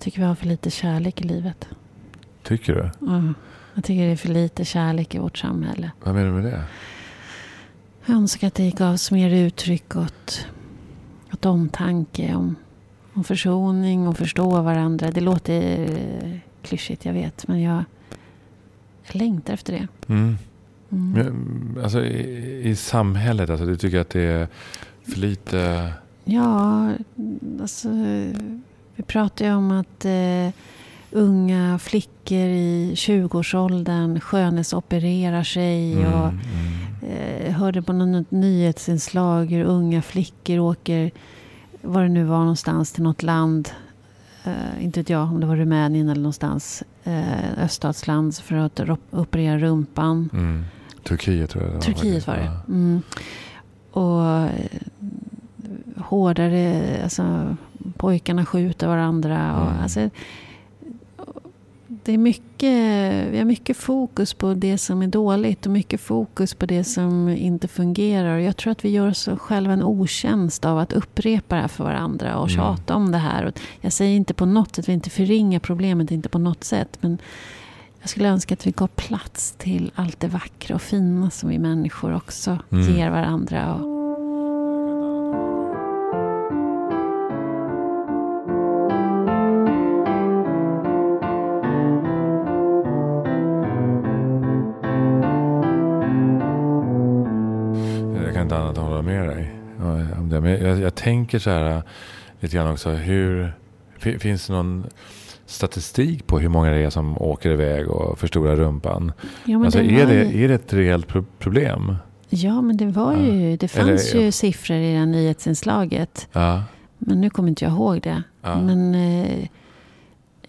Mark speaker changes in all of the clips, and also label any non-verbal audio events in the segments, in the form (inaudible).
Speaker 1: Jag tycker vi har för lite kärlek i livet.
Speaker 2: Tycker du?
Speaker 1: Mm. Jag tycker det är för lite kärlek i vårt samhälle.
Speaker 2: Vad menar du med det?
Speaker 1: Jag önskar att det gavs mer uttryck åt, åt omtanke, om, om försoning och förstå varandra. Det låter eh, klyschigt, jag vet. Men jag, jag längtar efter det.
Speaker 2: Mm.
Speaker 1: Mm.
Speaker 2: Men, alltså, i, I samhället, alltså, du tycker att det är för lite...
Speaker 1: Ja, alltså, vi pratar ju om att eh, unga flickor i 20-årsåldern skönhetsopererar sig.
Speaker 2: Mm,
Speaker 1: och
Speaker 2: mm.
Speaker 1: eh, hörde på något nyhetsinslag hur unga flickor åker, var det nu var någonstans, till något land. Eh, inte vet jag om det var Rumänien eller någonstans. Eh, öststatsland för att operera rumpan.
Speaker 2: Mm. Turkiet tror jag det var
Speaker 1: Turkiet var det. Mm. Och eh, hårdare, alltså pojkarna skjuter varandra. Och,
Speaker 2: Mm.
Speaker 1: alltså, det är mycket, vi har mycket fokus på det som är dåligt och mycket fokus på det som inte fungerar. Jag tror att vi gör oss själva en otjänst av att upprepa det här för varandra och
Speaker 2: Mm.
Speaker 1: tjata om det här. Jag säger inte på något sätt, vi inte förringar problemet, inte på något sätt. Men jag skulle önska att vi gav plats till allt det vackra och fina som vi människor också
Speaker 2: Mm.
Speaker 1: ger varandra. Och,
Speaker 2: det. Men jag, jag tänker så här äh, lite grann också. Hur, fi- finns det någon statistik på hur många det är som åker iväg och förstorar rumpan?
Speaker 1: ja,
Speaker 2: Alltså, är, det,
Speaker 1: ju,
Speaker 2: är det ett reellt pro- problem?
Speaker 1: ja, men det var
Speaker 2: Ja.
Speaker 1: ju, det
Speaker 2: Eller-
Speaker 1: fanns ju siffror i det nyhetsinslaget.
Speaker 2: Ja.
Speaker 1: Men nu kommer inte jag ihåg det.
Speaker 2: Ja.
Speaker 1: Men eh,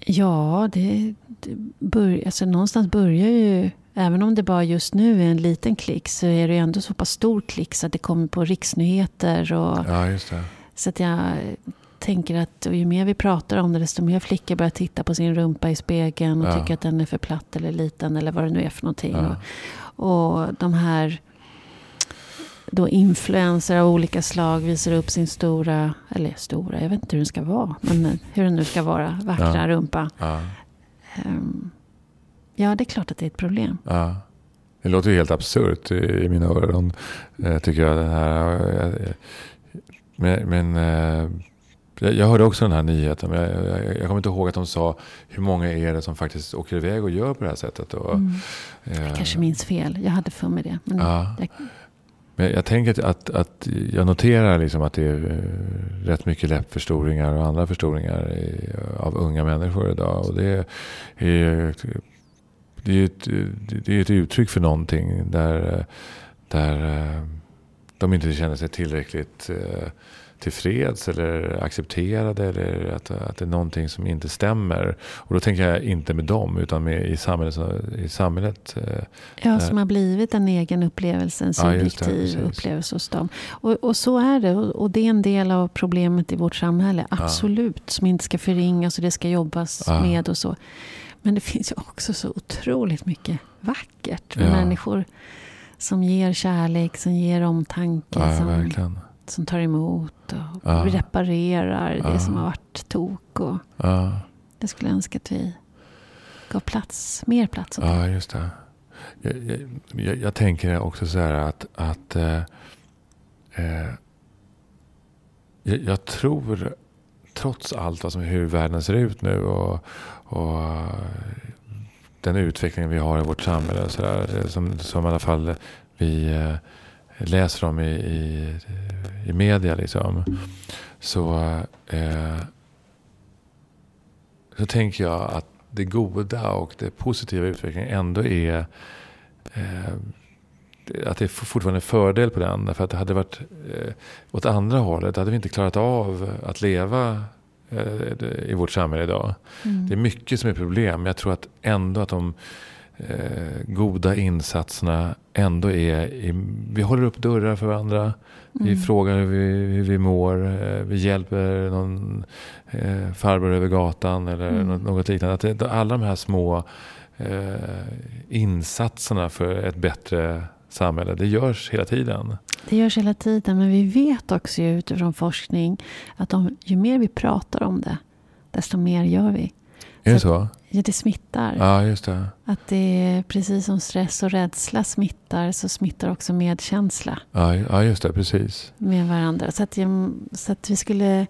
Speaker 1: ja, det, det bör, alltså någonstans börjar ju, även om det bara just nu är en liten klick, så är det ju ändå så pass stor klick så att det kommer på riksnyheter. Och,
Speaker 2: ja.
Speaker 1: Så att jag tänker att ju mer vi pratar om det, desto mer flickor börjar titta på sin rumpa i spegeln och
Speaker 2: Ja.
Speaker 1: tycker att den är för platt eller liten eller vad det nu är för någonting.
Speaker 2: Ja.
Speaker 1: Och, och de här då influenser av olika slag visar upp sin stora, eller stora, jag vet inte hur den ska vara, men hur den nu ska vara, vackra
Speaker 2: Ja.
Speaker 1: rumpa.
Speaker 2: Ja.
Speaker 1: Ja, det är klart att det är ett problem.
Speaker 2: Ja. Det låter ju helt absurt i, mina öron. Eh, tycker jag. Det här, men men eh, jag, hörde också den här nyheten. Men jag, jag, jag kommer inte ihåg att de sa hur många är det som faktiskt åker iväg och gör på det här sättet. Och,
Speaker 1: Mm.
Speaker 2: eh,
Speaker 1: Jag kanske minns fel, jag hade för mig det. Men
Speaker 2: Ja.
Speaker 1: jag,
Speaker 2: Men jag tänker att, att, att jag noterar liksom att det är eh, rätt mycket läppförstoringar och andra förstoringar i, av unga människor idag. Och det är, är, det är, ett, det är ett uttryck för någonting där, där de inte känner sig tillräckligt eh, tillfreds eller accepterade. Eller att, att det är någonting som inte stämmer. Och då tänker jag inte med dem utan med i samhället. I samhället eh,
Speaker 1: Ja, som har blivit en egen upplevelse, en
Speaker 2: Ja,
Speaker 1: subjektiv
Speaker 2: precis.
Speaker 1: upplevelse hos dem. Och, och så är det. Och, det är en del av problemet i vårt samhälle. Absolut. Som inte ska förringas och det ska jobbas
Speaker 2: Ja.
Speaker 1: med och så. Men det finns ju också så otroligt mycket vackert med
Speaker 2: Ja.
Speaker 1: människor. Som ger kärlek, som ger omtanke,
Speaker 2: ja,
Speaker 1: som,
Speaker 2: verkligen.
Speaker 1: som tar emot och
Speaker 2: Ja.
Speaker 1: reparerar det som har varit tok. Och
Speaker 2: Ja.
Speaker 1: det skulle jag önska att vi gav plats, mer plats åt.
Speaker 2: Ja, just det. Jag, jag, jag, jag tänker också så här att, att eh, eh, jag, jag tror trots allt som, hur världen ser ut nu och, och den utveckling vi har i vårt samhälle så där, eh, som, som i alla fall vi eh, läser om i, i, i media liksom. Så, eh, så tänker jag att det goda och det positiva i utvecklingen ändå är eh, att det är fortfarande en fördel på den. För att det hade varit eh, åt andra hållet. hade vi inte klarat av att leva i vårt samhälle idag.
Speaker 1: Mm.
Speaker 2: Det är mycket som är problem. Men jag tror att ändå att de eh, goda insatserna ändå är... I, vi håller upp dörrar för varandra. Vi
Speaker 1: Mm.
Speaker 2: frågar hur vi, hur vi mår. eh, Vi hjälper någon eh, farbror över gatan eller
Speaker 1: Mm.
Speaker 2: något, något liknande. Att det, alla de här små eh, insatserna för ett bättre samhälle, det görs hela tiden.
Speaker 1: Det görs hela tiden, men vi vet också utifrån forskning att om, ju mer vi pratar om det desto mer gör vi.
Speaker 2: Är det
Speaker 1: Så-? Ja, det smittar.
Speaker 2: Ja, just det.
Speaker 1: Att det är precis som stress och rädsla smittar så smittar också medkänsla
Speaker 2: Ja, ja just det. Precis.
Speaker 1: med varandra. Så att, så att vi skulle...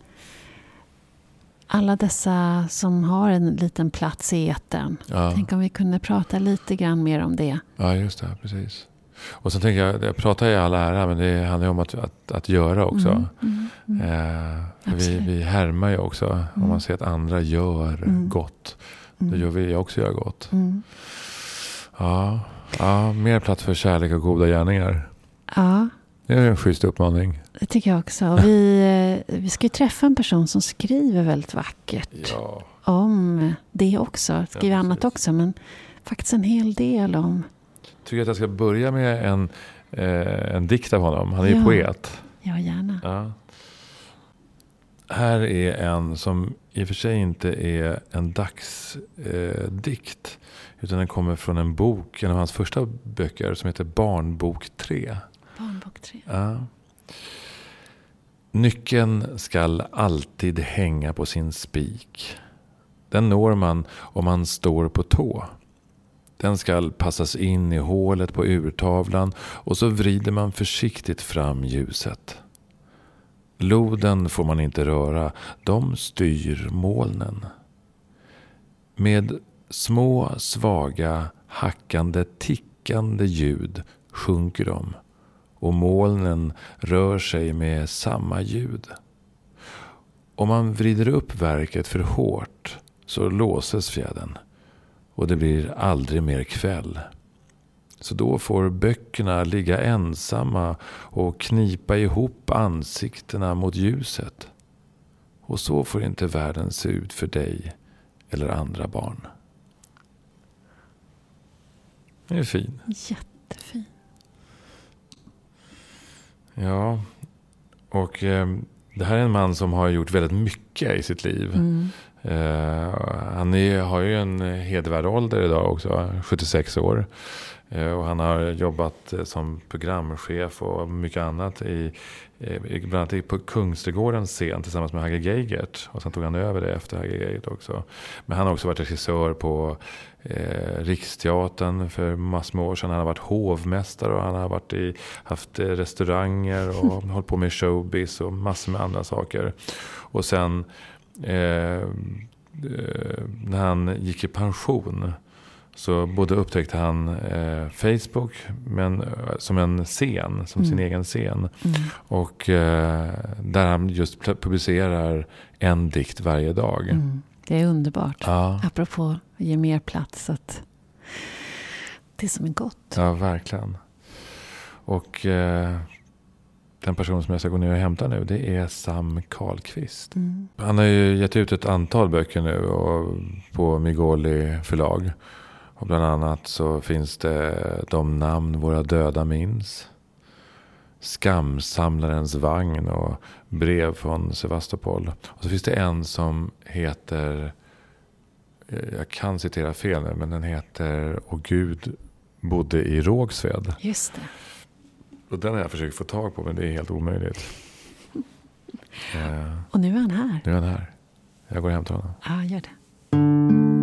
Speaker 1: Alla dessa som har en liten plats i etern.
Speaker 2: Ja,
Speaker 1: Tänk om vi kunde prata lite grann mer om det.
Speaker 2: ja just det. Precis. Och sen tänker jag, jag pratar i all ära, men det handlar ju om att, att, att göra också.
Speaker 1: Mm, mm, mm.
Speaker 2: Eh, vi, vi härmar ju också. Om
Speaker 1: Mm.
Speaker 2: man ser att andra gör
Speaker 1: Mm.
Speaker 2: gott. Då
Speaker 1: Mm.
Speaker 2: gör vi också göra gott.
Speaker 1: Mm.
Speaker 2: Ja, ja, mer plats för kärlek och goda gärningar.
Speaker 1: Ja,
Speaker 2: Det är en schysst uppmaning.
Speaker 1: det tycker jag också. Och vi, eh, vi ska ju träffa en person som skriver väldigt vackert
Speaker 2: Ja,
Speaker 1: om det också. Skriver
Speaker 2: Ja,
Speaker 1: annat också, men faktiskt en hel del om...
Speaker 2: Tycker att jag ska börja med en, eh, en dikt av honom. Han är ju
Speaker 1: Ja.
Speaker 2: poet.
Speaker 1: Ja, gärna.
Speaker 2: Ja. Här är en som i och för sig inte är en dagsdikt. Eh, utan den kommer från en bok, en av hans första böcker som heter Barnbok 3.
Speaker 1: Barnbok 3.
Speaker 2: Ja. Nyckeln skall alltid hänga på sin spik. Den når man om man står på tå. Den skall passas in i hålet på urtavlan och så vrider man försiktigt fram ljuset. Loden får man inte röra, de styr molnen. Med små, svaga, hackande, tickande ljud sjunker de och molnen rör sig med samma ljud. Om man vrider upp verket för hårt så låses fjädern och det blir aldrig mer kväll. Så då får böckerna ligga ensamma och knipa ihop ansiktena mot ljuset. Och så får inte världen se ut för dig eller andra barn. Det är fin.
Speaker 1: Jättefin.
Speaker 2: Ja, och eh, det här är en man som har gjort väldigt mycket i sitt liv.
Speaker 1: Mm.
Speaker 2: Eh, han är, har ju en hedervärd ålder idag också, 76 år. Eh, och han har jobbat eh, som programchef och mycket annat i, i- bland annat på Kungsträdgårdens scen tillsammans med Hagge Geigert. Och sen tog han över det efter Hagge Geigert också. Men han har också varit regissör på eh, Riksteatern för massor med år sedan. Han har varit hovmästare och han har varit i, haft restauranger och (laughs) hållit på med showbiz och massor med andra saker. Och sen eh, eh, när han gick i pension så både upptäckte han eh, Facebook men, eh, som en scen, som sin
Speaker 1: Mm.
Speaker 2: egen scen.
Speaker 1: Mm.
Speaker 2: Och eh, där han just publicerar en dikt varje dag.
Speaker 1: Mm. Det är underbart.
Speaker 2: Ja,
Speaker 1: Apropå ge mer plats. Att det som är gott.
Speaker 2: ja, verkligen. Och eh, den person som jag ska gå ner och hämta nu det är Sam Karlqvist.
Speaker 1: Mm.
Speaker 2: Han har ju gett ut ett antal böcker nu och på Migoli förlag. Och bland annat så finns det De namn våra döda minns. Skamsamlarens vagn och brev från Sevastopol. Och så finns det en som heter, jag kan citera fel nu, men den heter Och Gud bodde i Rågsved.
Speaker 1: Just det.
Speaker 2: Och den har jag försökt få tag på men det är helt omöjligt. (laughs) Eh,
Speaker 1: Och nu är han här.
Speaker 2: nu är han här. Jag går och hämtar honom.
Speaker 1: Ja, gör det.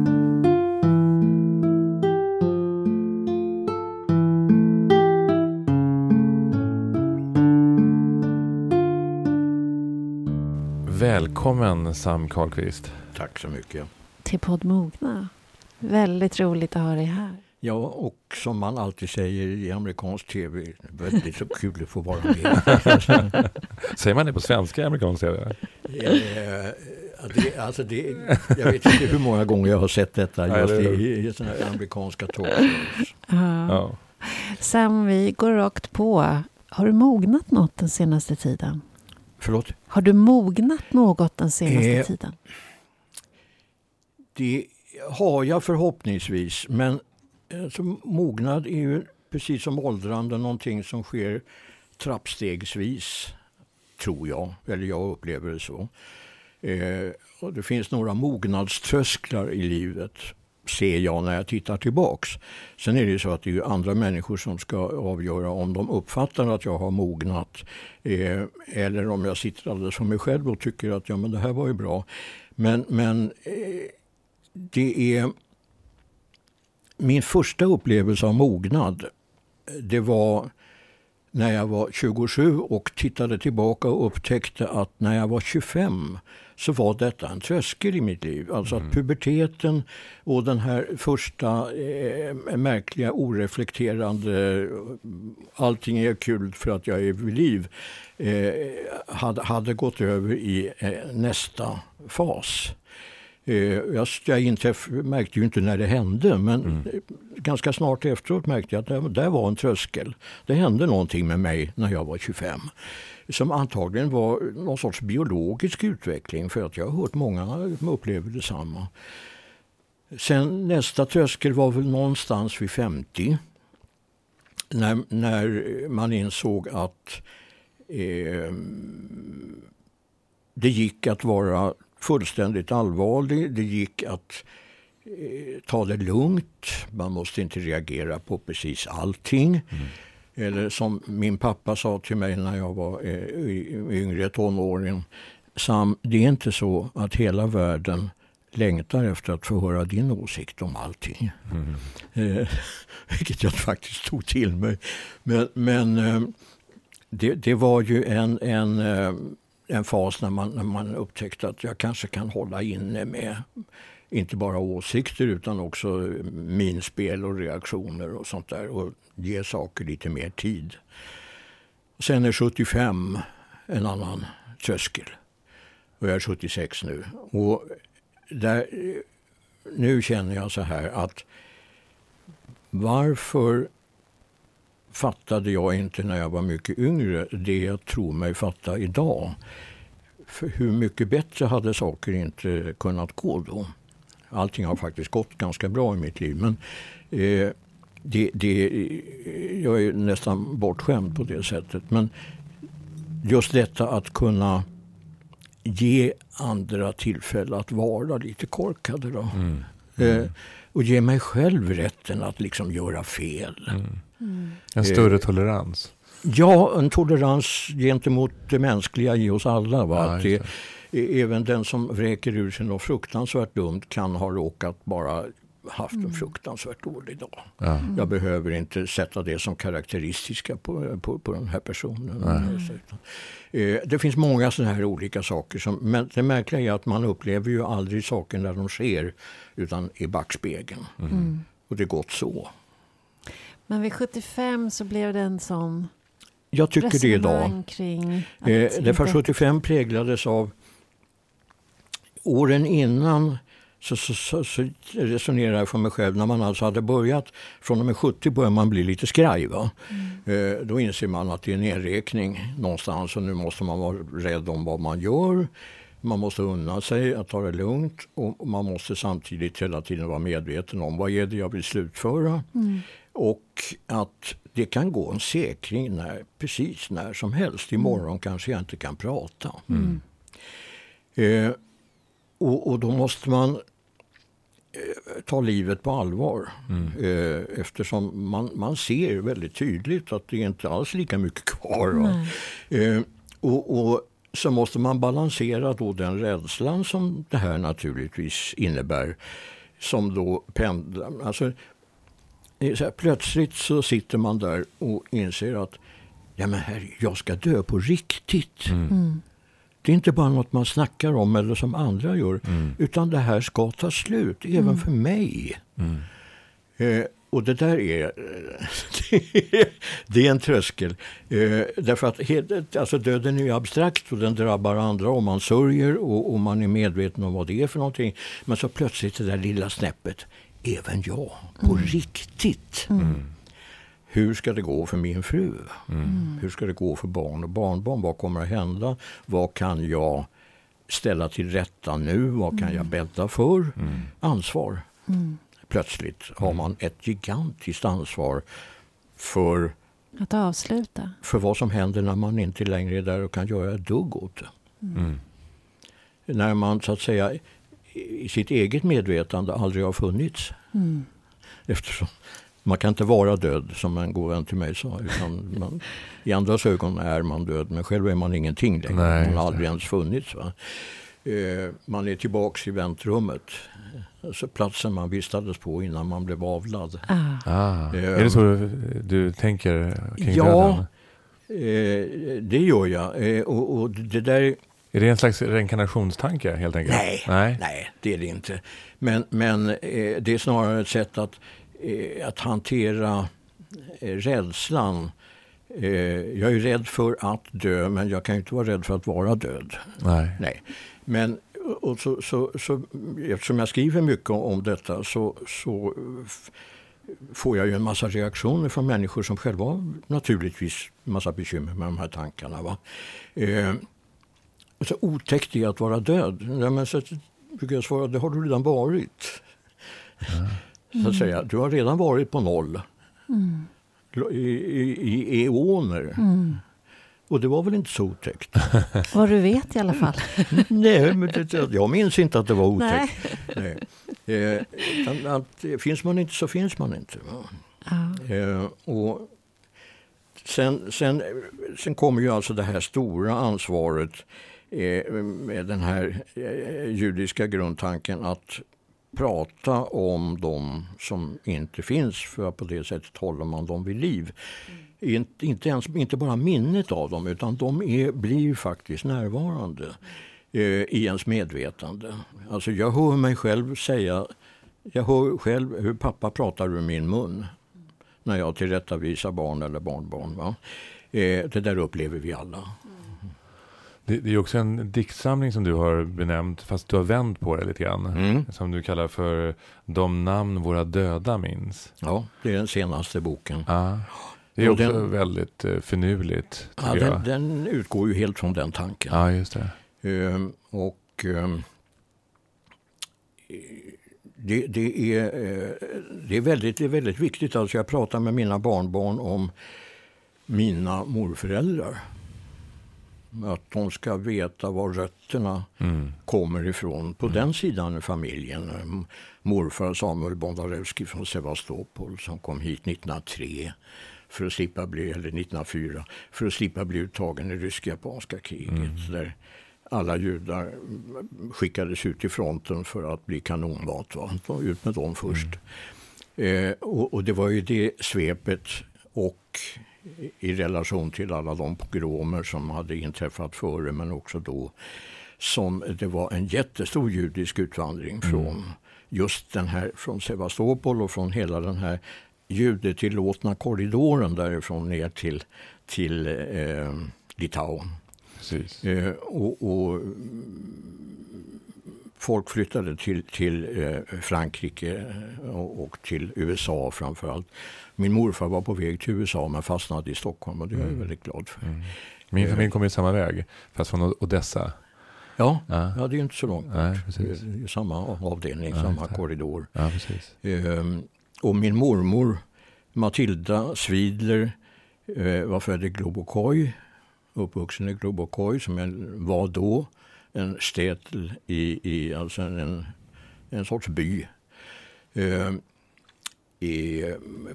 Speaker 2: Välkommen Sam Karlqvist.
Speaker 3: Tack så mycket.
Speaker 1: Till podd Mogna. Väldigt roligt att ha dig här.
Speaker 3: Ja, och som man alltid säger i amerikansk tv, väldigt så kul att få vara med. (laughs)
Speaker 2: Säger man det på svenska i amerikansk tv?
Speaker 3: Eh, det, alltså det, jag vet inte hur många gånger jag har sett detta just i, i såna här amerikanska talkshows.
Speaker 1: Ja.
Speaker 2: Ja.
Speaker 1: Sam, vi går rakt på. Har du mognat något den senaste tiden?
Speaker 3: Förlåt?
Speaker 1: Har du mognat något den senaste
Speaker 3: Eh,
Speaker 1: tiden?
Speaker 3: Det har jag förhoppningsvis, men alltså, mognad är ju precis som åldrande någonting som sker trappstegsvis, tror jag. Eller jag upplever det så. Eh, och det finns några mognadströsklar i livet ser jag när jag tittar tillbaks. Sen är det så att det är andra människor som ska avgöra om de uppfattar att jag har mognat eh, eller om jag sitter alldeles för mig själv och tycker att ja, men det här var ju bra. Men, men eh, det är min första upplevelse av mognad. Det var när jag var 27 och tittade tillbaka och upptäckte att när jag var 25 så var detta en tröskel i mitt liv. Alltså att mm. puberteten och den här första eh, märkliga oreflekterande allting är kul för att jag är vid liv eh, hade, hade gått över i eh, nästa fas. Eh, jag, jag inträff, märkte ju inte när det hände men mm. ganska snart efteråt märkte jag att det, det var en tröskel. Det hände någonting med mig när jag var 25 som antagligen var någon sorts biologisk utveckling för att jag har hört många som upplever detsamma. Sen nästa tröskel var väl någonstans vid 50 när, när man insåg att eh, det gick att vara fullständigt allvarlig. Det gick att eh, ta det lugnt. Man måste inte reagera på precis allting. Mm. Eller som min pappa sa till mig när jag var eh, yngre tonåring. Sam, det är inte så att hela världen längtar efter att få höra din åsikt om allting. Mm. Eh, (laughs) vilket jag faktiskt tog till mig. Men, men eh, det, det, var ju en, en, eh, en fas när man, när man upptäckte att jag kanske kan hålla inne med inte bara åsikter utan också minspel och reaktioner och sånt där. Och ge saker lite mer tid. Sen är 75 en annan tröskel. Och jag är 76 nu. Och där, nu känner jag så här att varför fattade jag inte när jag var mycket yngre det jag tror mig fatta idag? För hur mycket bättre hade saker inte kunnat gå då? Allting har faktiskt gått ganska bra i mitt liv. Men eh, det, det, jag är nästan bortskämd på det sättet. Men just detta att kunna ge andra tillfälle att vara lite korkade. Då. Mm. Mm. Eh, och ge mig själv rätten att liksom göra fel. Mm.
Speaker 2: Mm. En större eh, tolerans.
Speaker 3: Ja, en tolerans gentemot det mänskliga i oss alla. Va? Ja, att det, även den som vräker ur sig något fruktansvärt dumt kan ha råkat bara haft en mm. fruktansvärt dålig dag. Ja. Jag behöver inte sätta det som karaktäristiska på, på, på den här personen. Eh, det finns många sådana här olika saker. Som, men det märkliga är att man upplever ju aldrig saker när de sker utan i backspegeln. Mm. mm. Och det är gott så.
Speaker 1: Men vid 75 så blev det en sån
Speaker 3: Jag tycker det idag. Kring eh, därför 75 präglades av åren innan så, så, så, så resonerar jag för mig själv, när man alltså hade börjat, från och med 70 börjar man bli lite skraj. Va? Mm. Eh, då inser man att det är en nedräkning någonstans och nu måste man vara rädd om vad man gör. Man måste unna sig att ta det lugnt och man måste samtidigt hela tiden vara medveten om vad är det jag vill slutföra. Mm. Och att det kan gå en säkring när, precis när som helst. Imorgon mm. kanske jag inte kan prata. Mm. Eh, och, och då måste man eh, ta livet på allvar. Mm. Eh, eftersom man, man ser väldigt tydligt att det inte alls är lika mycket kvar. Eh, och, och, så måste man balansera då den rädslan som det här naturligtvis innebär. Som då pendlar. Alltså, så här, plötsligt så sitter man där och inser att ja, men här, jag ska dö på riktigt. Mm. mm. Det är inte bara något man snackar om eller som andra gör. Mm. Utan det här ska ta slut, även mm. för mig. Mm. Eh, och det där är, (laughs) det är en tröskel. Eh, därför att alltså döden är abstrakt och den drabbar andra och man sörjer och, och, man är medveten om vad det är för någonting. Men så plötsligt det där lilla snäppet, även jag, på mm. riktigt. Mm. Hur ska det gå för min fru? Mm. Hur ska det gå för barn och barnbarn? Vad kommer att hända? Vad kan jag ställa till rätta nu? Vad kan jag mm. bädda för? Mm. Ansvar. Mm. Plötsligt har man ett gigantiskt ansvar för
Speaker 1: att avsluta.
Speaker 3: För vad som händer när man inte längre är där och kan göra ett dugg åt det. Mm. När man så att säga i sitt eget medvetande aldrig har funnits. Mm. Eftersom man kan inte vara död som en god vän till mig sa. Utan man, I andras ögon är man död men själv är man ingenting längre. Nej, man har aldrig ens funnits. Va? Eh, man är tillbaks i väntrummet. Alltså platsen man vistades på innan man blev avlad.
Speaker 2: Ah. Ah. Eh, är det så du, du tänker kring
Speaker 3: ja, döden? Eh, det gör jag. Eh, och, och, det där...
Speaker 2: Är det en slags reinkarnationstanke helt enkelt?
Speaker 3: Nej, nej. nej det är det inte. Men, men eh, det är snarare ett sätt att, eh, att hantera rädslan. jag är rädd för att dö men jag kan inte vara rädd för att vara död.
Speaker 2: Nej.
Speaker 3: nej. Men och så, så, så, eftersom jag skriver mycket om detta så, så får jag ju en massa reaktioner från människor som själva har naturligtvis massa bekymmer med de här tankarna. Va? Eh, så otäckt är att vara död. Ja, men så brukar jag svara, det har du redan varit. Mm. Så att säga, du har redan varit på noll. Mm. I, i, i eoner. Mm. Och det var väl inte så otäckt. (laughs)
Speaker 1: Vad du vet i alla fall. (laughs)
Speaker 3: Nej, men det, jag minns inte att det var otäckt. Nej. Nej. Eh, att, finns man inte så finns man inte. Ja. Eh, och sen, sen, sen kommer ju alltså det här stora ansvaret med den här eh, judiska grundtanken att prata om dem som inte finns för på det sättet håller man dem vid liv. Mm inte, inte, ens, inte bara minnet av dem utan de är, blir faktiskt närvarande eh, i ens medvetande. Alltså jag hör mig själv säga, jag hör själv hur pappa pratar ur min mun när jag tillrättavisar barn eller barnbarn. Va? Eh, det där upplever vi alla.
Speaker 2: Det, det, är också en diktsamling som du har benämnt, fast du har vänt på det lite grann. Mm. Som du kallar för De namn våra döda minns.
Speaker 3: Ja, det är den senaste boken.
Speaker 2: Ah. Det är också den, väldigt uh, finurligt.
Speaker 3: Ja, den, den, utgår ju helt från den tanken.
Speaker 2: Ja, just
Speaker 3: det. Uh, och uh, det, det, är, uh, det, är väldigt, det är väldigt viktigt. Alltså jag pratar med mina barnbarn om mina morföräldrar. Att de ska veta var rötterna mm. kommer ifrån på mm. den sidan av familjen. Morfar Samuel Bondarewski från Sevastopol som kom hit 1903 för att slippa bli, eller 1904, för att slippa bli uttagen i rysk-japanska kriget. Mm. Där alla judar skickades ut till fronten för att bli kanonmat. Va? Ut med dem först. Mm. Eh, och, och, det var ju det svepet och i relation till alla de pogromer som hade inträffat före men också då som det var en jättestor judisk utvandring mm. från just den här från Sevastopol och från hela den här judetillåtna korridoren därifrån ner till, till eh, Litauen. Eh, och, och, folk flyttade till, till eh, Frankrike och, och, till USA framförallt. Min morfar var på väg till USA men fastnade i Stockholm och det är jag mm. väldigt glad för. Mm.
Speaker 2: Min eh. familj kom ju samma väg, fast från Odessa.
Speaker 3: Ja, ja. ja det är inte så långt. Nej, precis. Det är samma avdelning, ja, samma korridor.
Speaker 2: Ja, precis. Ehm,
Speaker 3: och min mormor Matilda Svidler eh, var född i Globokoj, uppvuxen i Globokoj som var då en städel i, i alltså en, en sorts by. Eh, i,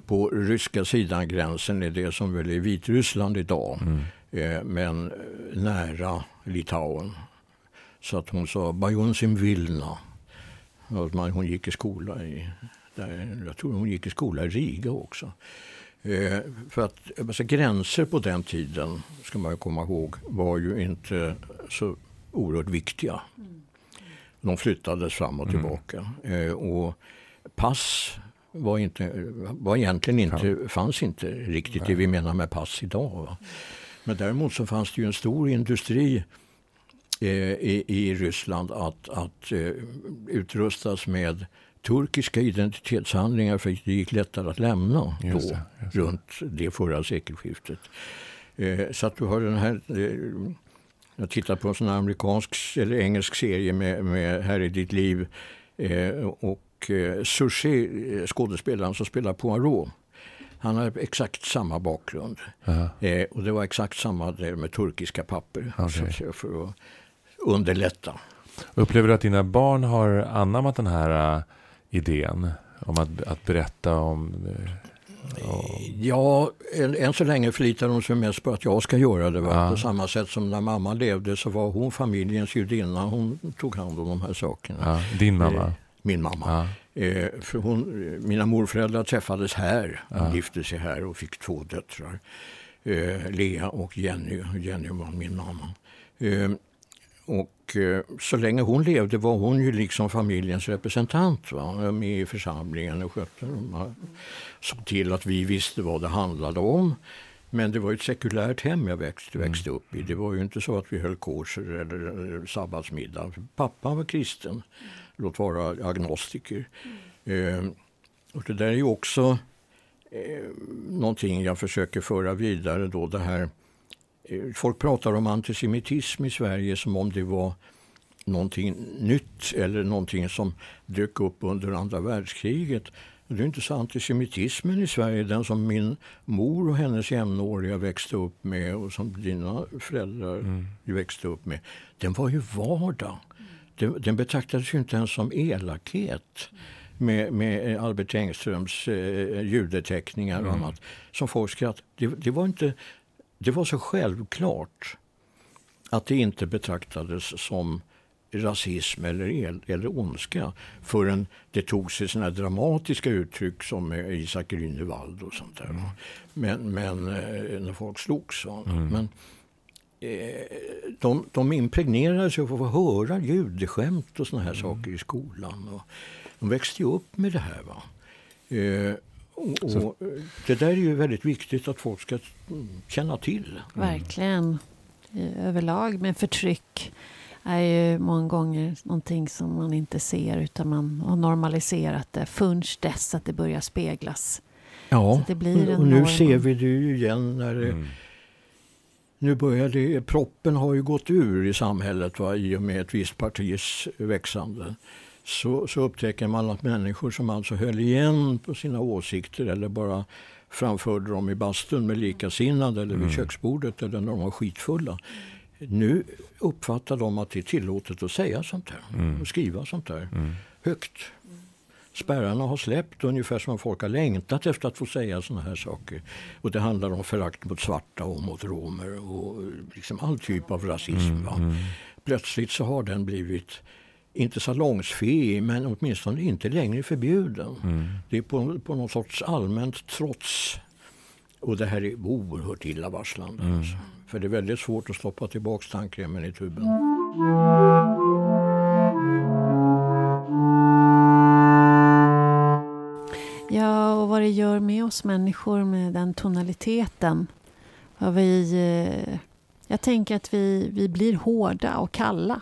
Speaker 3: på ryska sidan gränsen är det som väl är Vitryssland idag. Mm. Eh, men nära Litauen. Så att hon sa Bajunsim Vilna. Hon gick i skola i där, jag tror hon gick i skola i Riga också. Eh, för att alltså, gränser på den tiden, ska man komma ihåg, var ju inte så oerhört viktiga. De flyttades fram och mm. tillbaka. Mm. Eh, och pass var, inte, var egentligen inte, fanns inte riktigt Nej. det vi menar med pass idag. Va? Men däremot så fanns det ju en stor industri eh, i, i Ryssland att, att eh, utrustas med turkiska identitetshandlingar för att det gick lättare att lämna då, det, det. runt det förra sekelskiftet. Eh, så att du har den här... Jag tittar på en sån amerikansk eller engelsk serie med, med Här är ditt liv. Eh, och eh, Sushi, eh, skådespelaren som spelar Poirot, han har exakt samma bakgrund. Eh, och det var exakt samma där med turkiska papper. Okay. för att underlätta.
Speaker 2: Upplever du att dina barn har anammat den här uh, idén om att, att berätta om uh,
Speaker 3: Ja, än, än, så länge förlitar de sig mest på att jag ska göra det. Ja. På samma sätt som när mamma levde så var hon familjens judinna. Hon tog hand om de här sakerna.
Speaker 2: Ja, din mamma? Eh,
Speaker 3: min mamma. Ja. Eh, för hon, mina morföräldrar träffades här. De gifte sig här och fick två döttrar. Eh, Lea och Jenny. Jenny var min mamma. Eh, och eh, så länge hon levde var hon ju liksom familjens representant. Va? Med i församlingen och skötte dem. Såg till att vi visste vad det handlade om. Men det var ett sekulärt hem jag växte, mm. växte upp i. Det var ju inte så att vi höll korser eller, sabbatsmiddag. Pappa var kristen, låt vara agnostiker. Mm. Eh, och det där är ju också eh, någonting jag försöker föra vidare. Då, det här folk pratar om antisemitism i Sverige som om det var någonting nytt eller någonting som dök upp under andra världskriget. Det är inte så antisemitismen i Sverige, den som min mor och hennes jämnåriga växte upp med och som dina föräldrar mm. växte upp med. Den var ju vardag. Den, den betraktades ju inte ens som elakhet med, med Albert Engströms eh, judeteckningar och mm. annat. Som folk skratt. Det, det, var inte det var så självklart att det inte betraktades som rasism eller, el, eller ondska förrän det tog sig såna dramatiska uttryck som Isak Grünewald och sånt där. Mm. Men, men eh, när folk slogs. Mm. Men, eh, de, de impregnerades av att få höra judeskämt och såna här mm. saker i skolan. Och de växte ju upp med det här. Va? Eh, och, det där är ju väldigt viktigt att folk ska känna till.
Speaker 1: Verkligen. Överlag med förtryck är ju många gånger någonting som man inte ser utan man har normaliserat det förrän dess att det börjar speglas.
Speaker 3: Ja, det blir och nu norm. ser vi det ju igen när det, mm. Nu börjar det, proppen har ju gått ur i samhället va, i och med ett visst partis växande så, så upptäcker man att människor som alltså höll igen på sina åsikter eller bara framförde dem i bastun med likasinnade eller vid mm. köksbordet eller när de var skitfulla. Nu uppfattar de att det är tillåtet att säga sånt här mm. och skriva sånt här mm. högt. Spärrarna har släppt ungefär som folk har längtat efter att få säga såna här saker. Och det handlar om förakt mot svarta och mot romer och liksom all typ av rasism. Mm. mm. Plötsligt så har den blivit inte salongsfähig men åtminstone inte längre förbjuden. Mm. Det är på, på någon sorts allmänt trots. Och det här är oerhört illavarslande. Mm. Alltså. För det är väldigt svårt att stoppa tillbaka tandkrämen i tuben.
Speaker 1: Ja, och vad det gör med oss människor med den tonaliteten. Vad vi, eh, jag tänker att vi, vi blir hårda och kalla.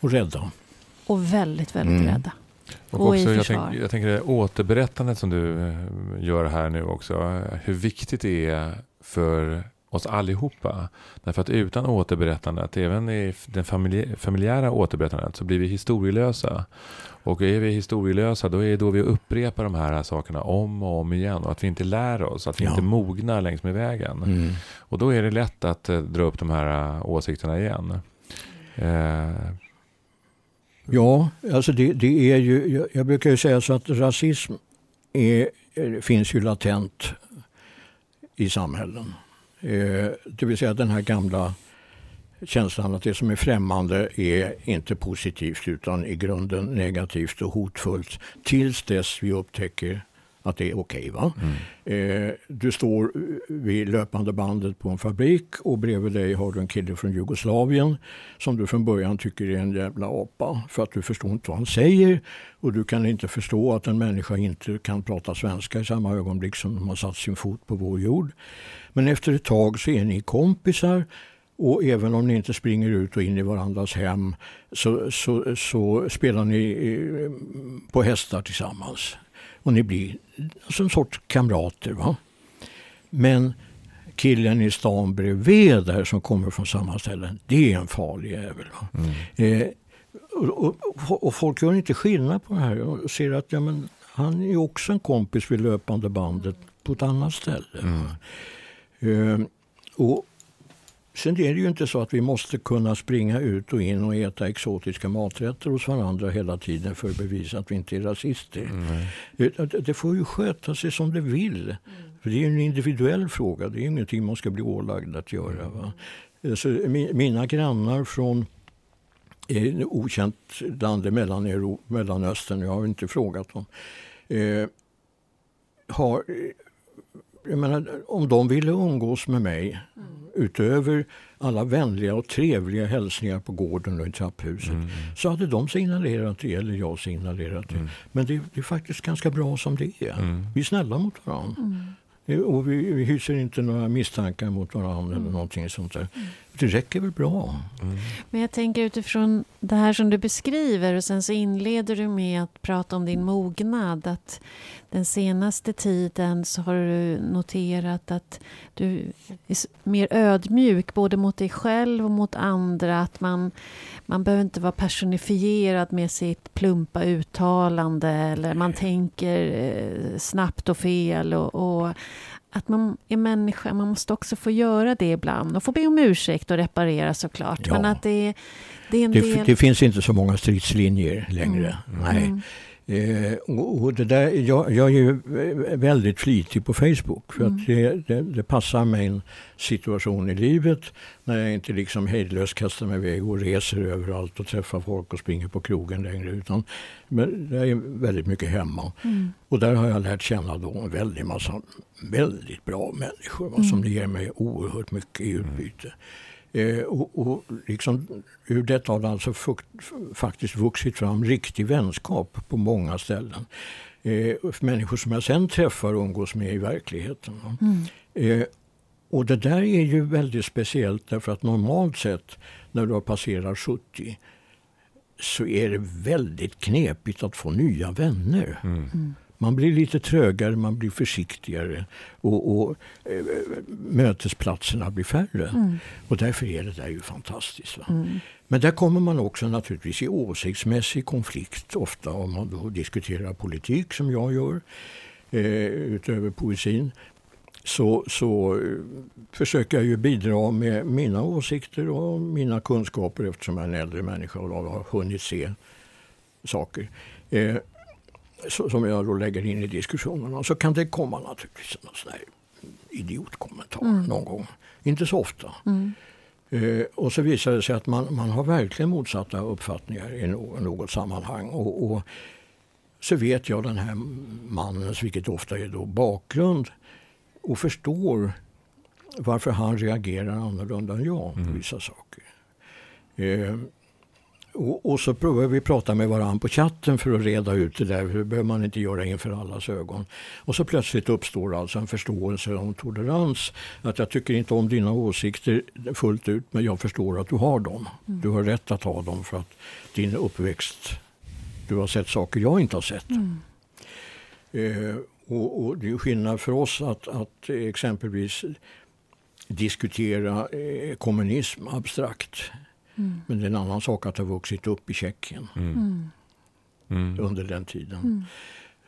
Speaker 3: Och rädda.
Speaker 1: Och väldigt, väldigt mm. rädda.
Speaker 2: Och, och också, jag, tänk, jag tänker det återberättandet som du eh, gör här nu också. Hur viktigt det är för oss allihopa. Därför att utan återberättandet, även i den familjära återberättandet, så blir vi historielösa. Och är vi historielösa, då är det då vi upprepar de här sakerna om och om igen. Och att vi inte lär oss, att vi ja. inte mognar längs med vägen. Mm. Och då är det lätt att uh, dra upp de här uh, åsikterna igen. Uh,
Speaker 3: Ja, alltså det, det är ju, jag, jag brukar ju säga så att rasism är, finns ju latent i samhällen. Eh, det vill säga den här gamla känslan att det som är främmande är inte positivt utan i grunden negativt och hotfullt tills dess vi upptäcker att det är okej. Okay, mm. eh, du står vid löpande bandet på en fabrik och bredvid dig har du en kille från Jugoslavien som du från början tycker är en jävla apa för att du förstår inte vad han säger och du kan inte förstå att en människa inte kan prata svenska i samma ögonblick som de har satt sin fot på vår jord. Men efter ett tag så är ni kompisar och även om ni inte springer ut och in i varandras hem så, så, så spelar ni eh, på hästar tillsammans och ni blir alltså en sorts kamrater. Va? Men killen i stan bredvid där som kommer från samma ställe, det är en farlig jävel. Mm. Eh, och, och, och, folk gör inte skillnad på det här och ser att ja, men, han är också en kompis vid löpande bandet på ett annat ställe. Mm. Eh, och Sen är det ju inte så att vi måste kunna springa ut och in och äta exotiska maträtter hos varandra hela tiden för att bevisa att vi inte är rasister. Mm. Det får ju sköta sig som det vill. Mm. För det är en individuell fråga. Det är ingenting man ska bli ålagd att göra. Va? Så mina grannar från ett okänt land i Mellanöstern, jag har inte frågat dem, eh, har jag menar, om de ville umgås med mig mm. utöver alla vänliga och trevliga hälsningar på gården och i trapphuset mm. så hade de signalerat det eller jag signalerat det. Mm. Men det, det, är faktiskt ganska bra som det är. Mm. Vi är snälla mot varandra. Mm. Och vi, vi hyser inte några misstankar mot varandra eller någonting sånt där. Det räcker väl bra.
Speaker 1: Mm. Men jag tänker utifrån det här som du beskriver och sen så inleder du med att prata om din mognad. Att den senaste tiden så har du noterat att du är mer ödmjuk både mot dig själv och mot andra. Att man, man behöver inte vara personifierad med sitt plumpa uttalande eller man tänker eh, snabbt och fel. och, och att man är människa, man måste också få göra det ibland och få be om ursäkt och reparera såklart. Ja. Men att det, det är en
Speaker 3: det,
Speaker 1: del...
Speaker 3: det finns inte så många stridslinjer längre. Mm. Nej. Mm. Eh, och det där, jag, jag är ju väldigt flitig på Facebook för mm. att det, det, det, passar min situation i livet när jag inte liksom hejdlöst kastar mig iväg och reser överallt och träffar folk och springer på krogen längre. Utan men jag är väldigt mycket hemma. Mm. Och där har jag lärt känna då en väldig massa väldigt bra människor mm. som ger mig oerhört mycket i utbyte. Eh, och, och liksom, ur detta har det alltså fukt, faktiskt vuxit fram riktig vänskap på många ställen. Eh, människor som jag sen träffar och umgås med i verkligheten. Mm. Eh, och det där är ju väldigt speciellt därför att normalt sett när du har passerat 70 så är det väldigt knepigt att få nya vänner. Mm. Mm. Man blir lite trögare, man blir försiktigare och, och äh, mötesplatserna blir färre. Mm. Och därför är det där ju fantastiskt. Mm. Men där kommer man också naturligtvis i åsiktsmässig konflikt ofta om man då diskuterar politik som jag gör eh, utöver poesin. Så, så eh, försöker jag ju bidra med mina åsikter och mina kunskaper eftersom jag är en äldre människa och har hunnit se saker. Eh, som jag då lägger in i diskussionerna. Så kan det komma naturligtvis en sån här idiotkommentar mm. någon gång. Inte så ofta. Mm. Eh, och så visar det sig att man, man har verkligen motsatta uppfattningar i något, något sammanhang. Och, och, så vet jag den här mannens, vilket ofta är då bakgrund och förstår varför han reagerar annorlunda än jag på mm. vissa saker. Eh, och, och, så provar vi prata med varandra på chatten för att reda ut det där. Det behöver man inte göra inför allas ögon. Och så plötsligt uppstår alltså en förståelse en tolerans. Att jag tycker inte om dina åsikter fullt ut men jag förstår att du har dem. Mm. Du har rätt att ha dem för att din uppväxt, du har sett saker jag inte har sett. Mm. Eh, och, och, det är skillnad för oss att, att exempelvis diskutera eh, kommunism abstrakt. Mm. Men det är en annan sak att ha vuxit upp i Tjeckien mm. mm. mm. under den tiden. Mm.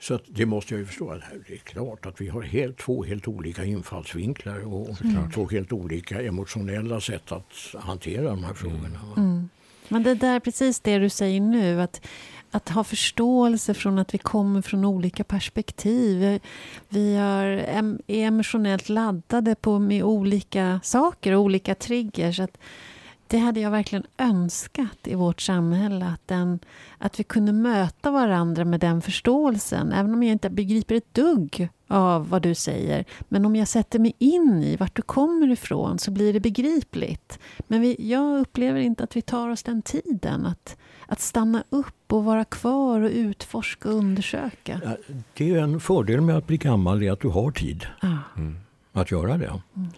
Speaker 3: Så det måste jag ju förstå. Det är klart att vi har helt, två helt olika infallsvinklar och mm. två helt olika emotionella sätt att hantera de här frågorna. Mm.
Speaker 1: Men det är precis det du säger nu. att att ha förståelse från att vi kommer från olika perspektiv. Vi är emotionellt laddade på med olika saker och olika triggers. Att det hade jag verkligen önskat i vårt samhälle. Att, den, att vi kunde möta varandra med den förståelsen. Även om jag inte begriper ett dugg av vad du säger. Men om jag sätter mig in i vart du kommer ifrån så blir det begripligt. Men vi, jag upplever inte att vi tar oss den tiden. Att, att stanna upp och vara kvar och utforska och undersöka.
Speaker 3: Det är en fördel med att bli gammal, är att du har tid ah. att göra det. Mm.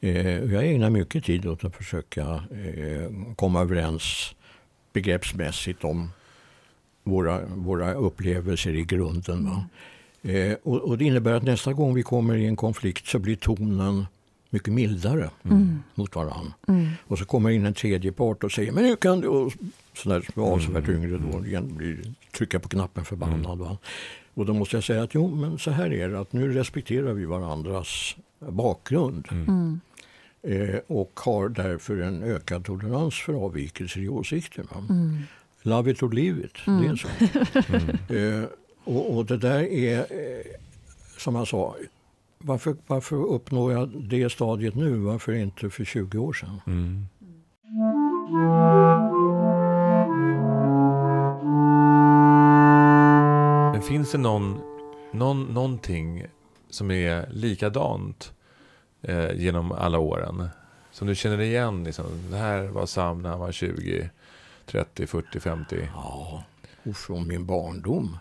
Speaker 3: Eh, jag ägnar mycket tid åt att försöka eh, komma överens begreppsmässigt om våra, våra upplevelser i grunden. Va? Eh, och, och, det innebär att nästa gång vi kommer i en konflikt så blir tonen mycket mildare mm. mot varandra. Mm. Och så kommer in en tredje part och säger men hur kan du... Och sådär avsevärt mm. yngre då igen blir, trycka på knappen förbannad. Va? Och då måste jag säga att jo men så här är det att nu respekterar vi varandras bakgrund. Mm. Eh, och har därför en ökad tolerans för avvikelser i åsikter. Mm. Love it or leave it, mm. det är så. (laughs) Mm. Eh, och, och, det där är, eh, som jag sa, varför, varför uppnår jag det stadiet nu? Varför inte för 20 år sedan? Mm.
Speaker 2: Men finns det någon, någon, någonting som är likadant eh, genom alla åren? Som du känner igen? Liksom, det här var Sam när han var 20, 30, 40, 50?
Speaker 3: Ja, och från min barndom.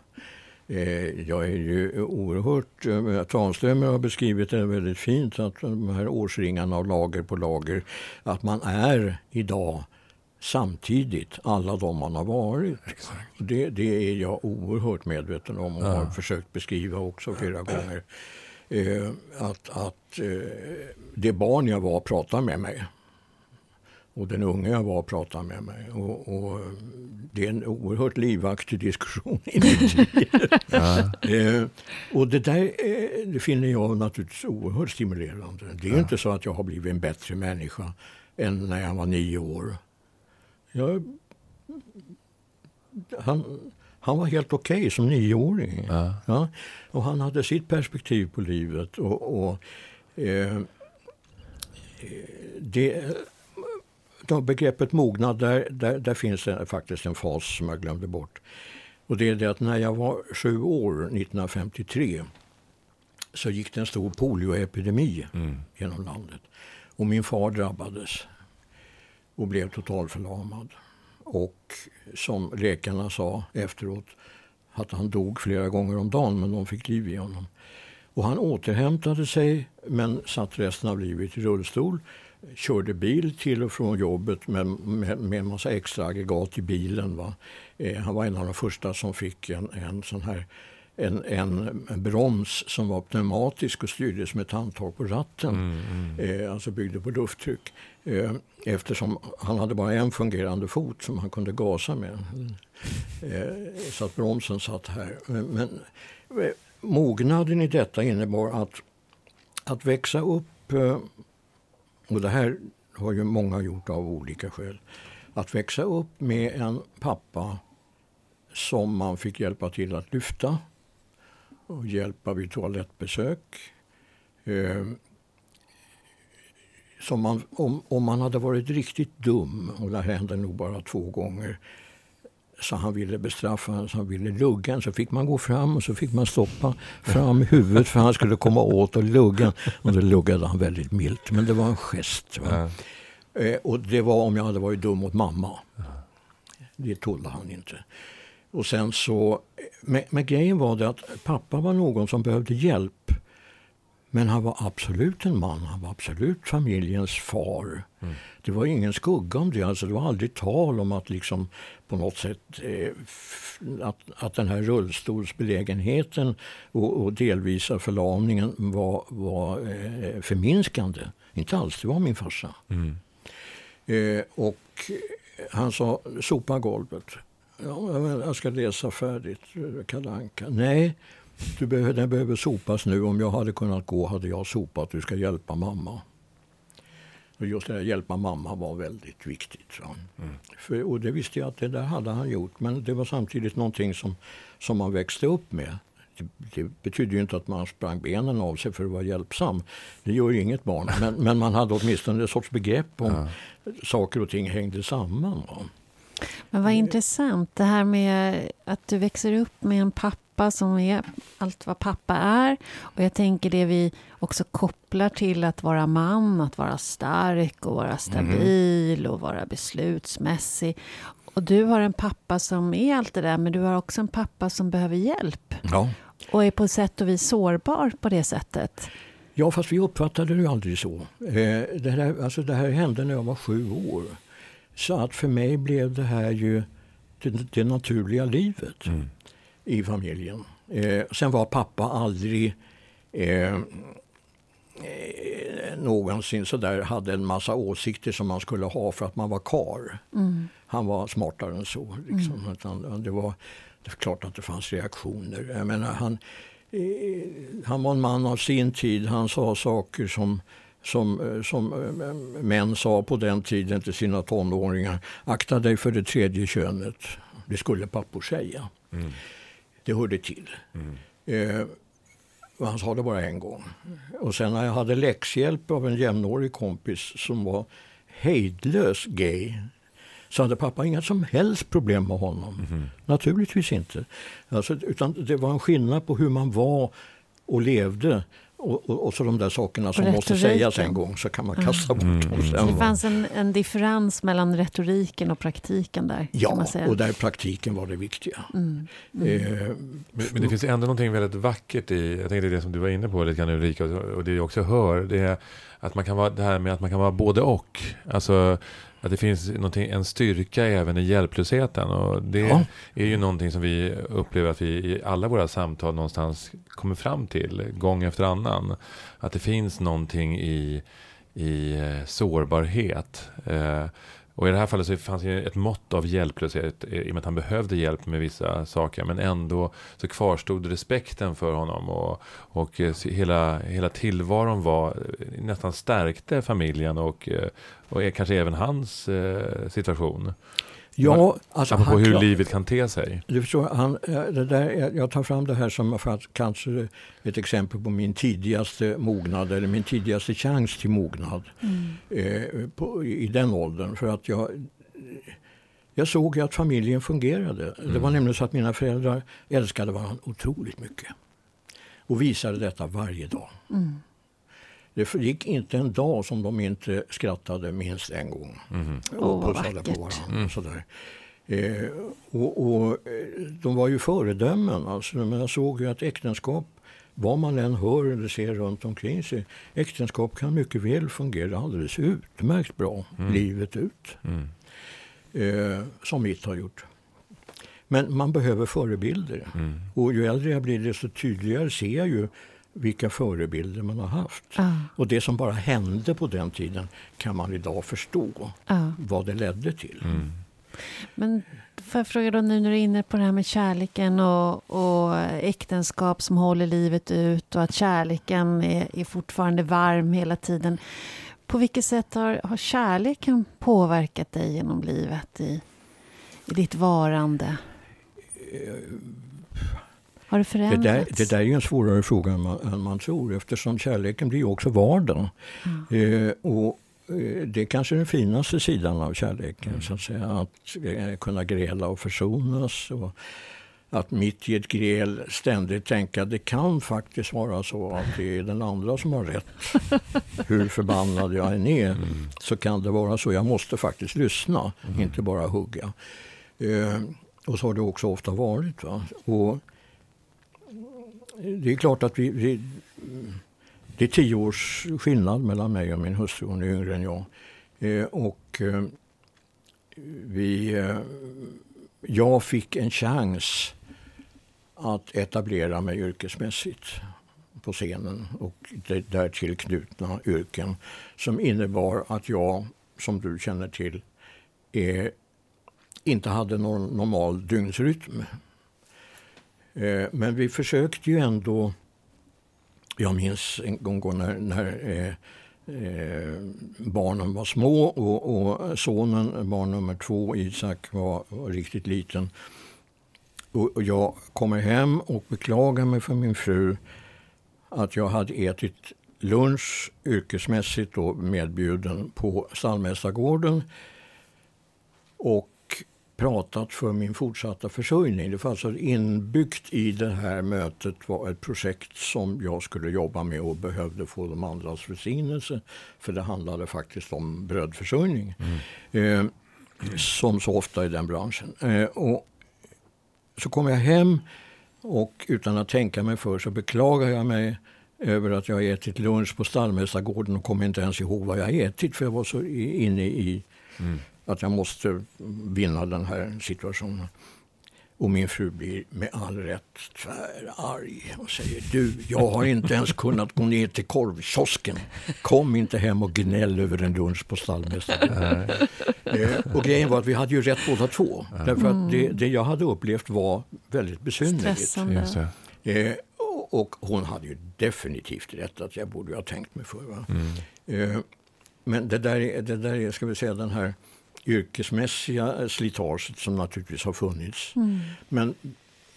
Speaker 3: Eh, jag är ju oerhört... Eh, Tranströmer har beskrivit det väldigt fint, att de här årsringarna av lager på lager, att man är idag samtidigt alla de man har varit. Det, det, är jag oerhört medveten om och ja. har försökt beskriva också flera gånger. Eh, att att eh, det barn jag var pratar med mig. Och den unge jag var pratar med mig. Och, och det är en oerhört livaktig diskussion inuti. (laughs) ja. eh, och det där eh, det finner jag naturligtvis oerhört stimulerande. Det är ja. inte så att jag har blivit en bättre människa än när jag var nio år. Jag, han, han var helt okej okay som nioåring. Ja. ja. Och han hade sitt perspektiv på livet. Och, och eh, det, då begreppet mognad, där, där, där finns det faktiskt en fas som jag glömde bort. Och det är det att när jag var sju år, 1953, så gick det en stor polioepidemi mm. genom landet. Och min far drabbades och blev totalförlamad. Och som läkarna sa efteråt, att han dog flera gånger om dagen men de fick liv i honom. Och han återhämtade sig men satt resten av livet i rullstol. Körde bil till och från jobbet med, med, med en massa extra aggregat i bilen. Va? Eh, han var en av de första som fick en, en sån här en, en, broms som var pneumatisk och styrdes med ett handtag på ratten. Mm, mm. Eh, alltså byggde på lufttryck. Eh, eftersom han hade bara en fungerande fot som han kunde gasa med. Eh, så att bromsen satt här. Men eh, mognaden i detta innebar att, att växa upp, eh, och det här har ju många gjort av olika skäl, att växa upp med en pappa som man fick hjälpa till att lyfta och hjälpa vid toalettbesök. Eh, som man, om, om man hade varit riktigt dum, och det hände nog bara två gånger, så han ville bestraffa en, så han ville lugga en. Så fick man gå fram och så fick man stoppa fram huvudet för han skulle komma åt och lugga Och då luggade han väldigt milt, men det var en gest. Ja. Eh, och det var om jag hade varit dum mot mamma. Det tålde han inte. Och sen så, men, men grejen var det att pappa var någon som behövde hjälp. Men han var absolut en man, han var absolut familjens far. Mm. Det var ingen skugga om det, alltså det var aldrig tal om att liksom på något sätt eh, att, att den här rullstolsbelägenheten och, och delvisa förlamningen var, var eh, förminskande. Inte alls, det var min farsa. Mm. Eh, och han sa sopa golvet. Ja, jag ska läsa färdigt Kalle Anka. Nej, du behöver, den behöver sopas nu. Om jag hade kunnat gå hade jag sopat. Du ska hjälpa mamma. Och just det att hjälpa mamma var väldigt viktigt. Mm. För, och det visste jag att det där hade han gjort. Men det var samtidigt någonting som, som man växte upp med. Det, det betyder ju inte att man sprang benen av sig för att vara hjälpsam. Det gör ju inget barn. Men, men man hade åtminstone ett sorts begrepp om ja. saker och ting hängde samman. Va?
Speaker 1: Men vad intressant det här med att du växer upp med en pappa som är allt vad pappa är. Och jag tänker det vi också kopplar till att vara man, att vara stark och vara stabil och vara beslutsmässig. Och du har en pappa som är allt det där, men du har också en pappa som behöver hjälp.
Speaker 3: Ja.
Speaker 1: Och är på sätt och vis sårbar på det sättet.
Speaker 3: Ja, fast vi uppfattade det ju aldrig så. Eh, det, här, alltså det här hände när jag var sju år. Så att för mig blev det här ju det, det naturliga livet mm. i familjen. Eh, sen var pappa aldrig eh, eh, någonsin så där hade en massa åsikter som man skulle ha för att man var kar. Mm. Han var smartare än så. Liksom. Mm. Det, var, det är klart att det fanns reaktioner. Jag menar, han, eh, han var en man av sin tid. Han sa saker som som, eh, som eh, män sa på den tiden till sina tonåringar. Akta dig för det tredje könet. Det skulle pappor säga. Mm. Det hörde till. Mm. Eh, han sa det bara en gång. Och sen när jag hade läxhjälp av en jämnårig kompis som var hejdlös gay så hade pappa inga som helst problem med honom. Mm. Naturligtvis inte. Alltså, utan det var en skillnad på hur man var och levde och, och, och, så de där sakerna som måste sägas en gång så kan man kasta bort mm. dem sen.
Speaker 1: Det fanns en, en differens mellan retoriken och praktiken där?
Speaker 3: Ja, och där praktiken var det viktiga. Mm. Mm.
Speaker 2: Eh, men, men, det finns ändå någonting väldigt vackert i, jag tänkte det som du var inne på lite grann Ulrika, och det jag också hör, det är att man kan vara, det här med att man kan vara både och. Alltså att det finns en styrka även i hjälplösheten. Och det ja. är ju någonting som vi upplever att vi i alla våra samtal någonstans kommer fram till gång efter annan. Att det finns någonting i, i eh, sårbarhet. Eh, och i det här fallet så fanns det ett mått av hjälplöshet i och med att han behövde hjälp med vissa saker. Men ändå så kvarstod respekten för honom och, och eh, hela, hela tillvaron var eh, nästan stärkte familjen och, eh, och kanske även hans situation.
Speaker 3: Ja, alltså
Speaker 2: Apropå han, hur livet kan te sig.
Speaker 3: Du förstår, han, det där, jag tar fram det här som för att, kanske ett exempel på min tidigaste mognad eller min tidigaste chans till mognad mm. eh, på, i den åldern. För att jag, jag såg att familjen fungerade. Mm. Det var nämligen så att mina föräldrar älskade varandra otroligt mycket. Och visade detta varje dag. Mm. Det gick inte en dag som de inte skrattade minst en gång. Mm. Och oh, pussade på varandra. Mm. Sådär. Eh, och, och, eh, de var ju föredömen. Alltså, men jag såg ju att äktenskap, vad man än hör eller ser runt omkring sig, äktenskap kan mycket väl fungera alldeles utmärkt bra mm. livet ut. Mm. Eh, som mitt har gjort. Men man behöver förebilder. Mm. Och ju äldre jag blir desto tydligare ser jag ju vilka förebilder man har haft. Ah. Och det som bara hände på den tiden kan man idag förstå ah. vad det ledde till. Mm.
Speaker 1: Men får jag fråga då nu när du är inne på det här med kärleken och, och äktenskap som håller livet ut och att kärleken är, är fortfarande varm hela tiden. På vilket sätt har, har kärleken påverkat dig genom livet i, i ditt varande? Har det förändrats?
Speaker 3: Det där, det där är en svårare fråga än man, än man tror eftersom kärleken blir också vardag. Mm. Eh, och eh, det är kanske den finaste sidan av kärleken. Mm. Så att, säga, att eh, kunna gräla och försonas. Och att mitt i ett gräl ständigt tänka att det kan faktiskt vara så att det är den andra som har rätt. (laughs) Hur förbannad jag än är mm. så kan det vara så. Jag måste faktiskt lyssna, mm. inte bara hugga. Eh, och så har det också ofta varit. Va? Och det är klart att vi, vi, det är tio års skillnad mellan mig och min hustru. Hon är yngre än jag. Eh, och eh, vi, eh, jag fick en chans att etablera mig yrkesmässigt på scenen och det därtill knutna yrken som innebar att jag, som du känner till, eh, inte hade någon normal dygnsrytm. Eh, men vi försökte ju ändå... Jag minns en gång när, när eh, eh, barnen var små och, och, sonen, barn nummer två, Isak, var, var riktigt liten. Och, och, jag kommer hem och beklagar mig för min fru att jag hade ätit lunch yrkesmässigt då medbjuden på Stallmästargården. Och pratat för min fortsatta försörjning. Det var alltså inbyggt i det här mötet var ett projekt som jag skulle jobba med och behövde få de andras välsignelse. För det handlade faktiskt om brödförsörjning. Mm. Eh, som så ofta i den branschen. Eh, och så kom jag hem och utan att tänka mig för så beklagar jag mig över att jag ätit lunch på Stallmästargården och kommer inte ens ihåg vad jag ätit för jag var så inne i mm att jag måste vinna den här situationen. Och min fru blir med all rätt tvärarg och säger du, jag har inte ens kunnat gå ner till korvkiosken. Kom inte hem och gnäll över en lunch på stallmästaren. eh, och grejen var att vi hade ju rätt båda två. Därför att det, det jag hade upplevt var väldigt besynnerligt.
Speaker 1: Eh,
Speaker 3: och hon hade ju definitivt rätt att jag borde ha tänkt mig för.
Speaker 2: Mm.
Speaker 3: Eh, men det där, är, det där är, ska vi säga, den här yrkesmässiga slitaget som naturligtvis har funnits.
Speaker 1: Mm.
Speaker 3: Men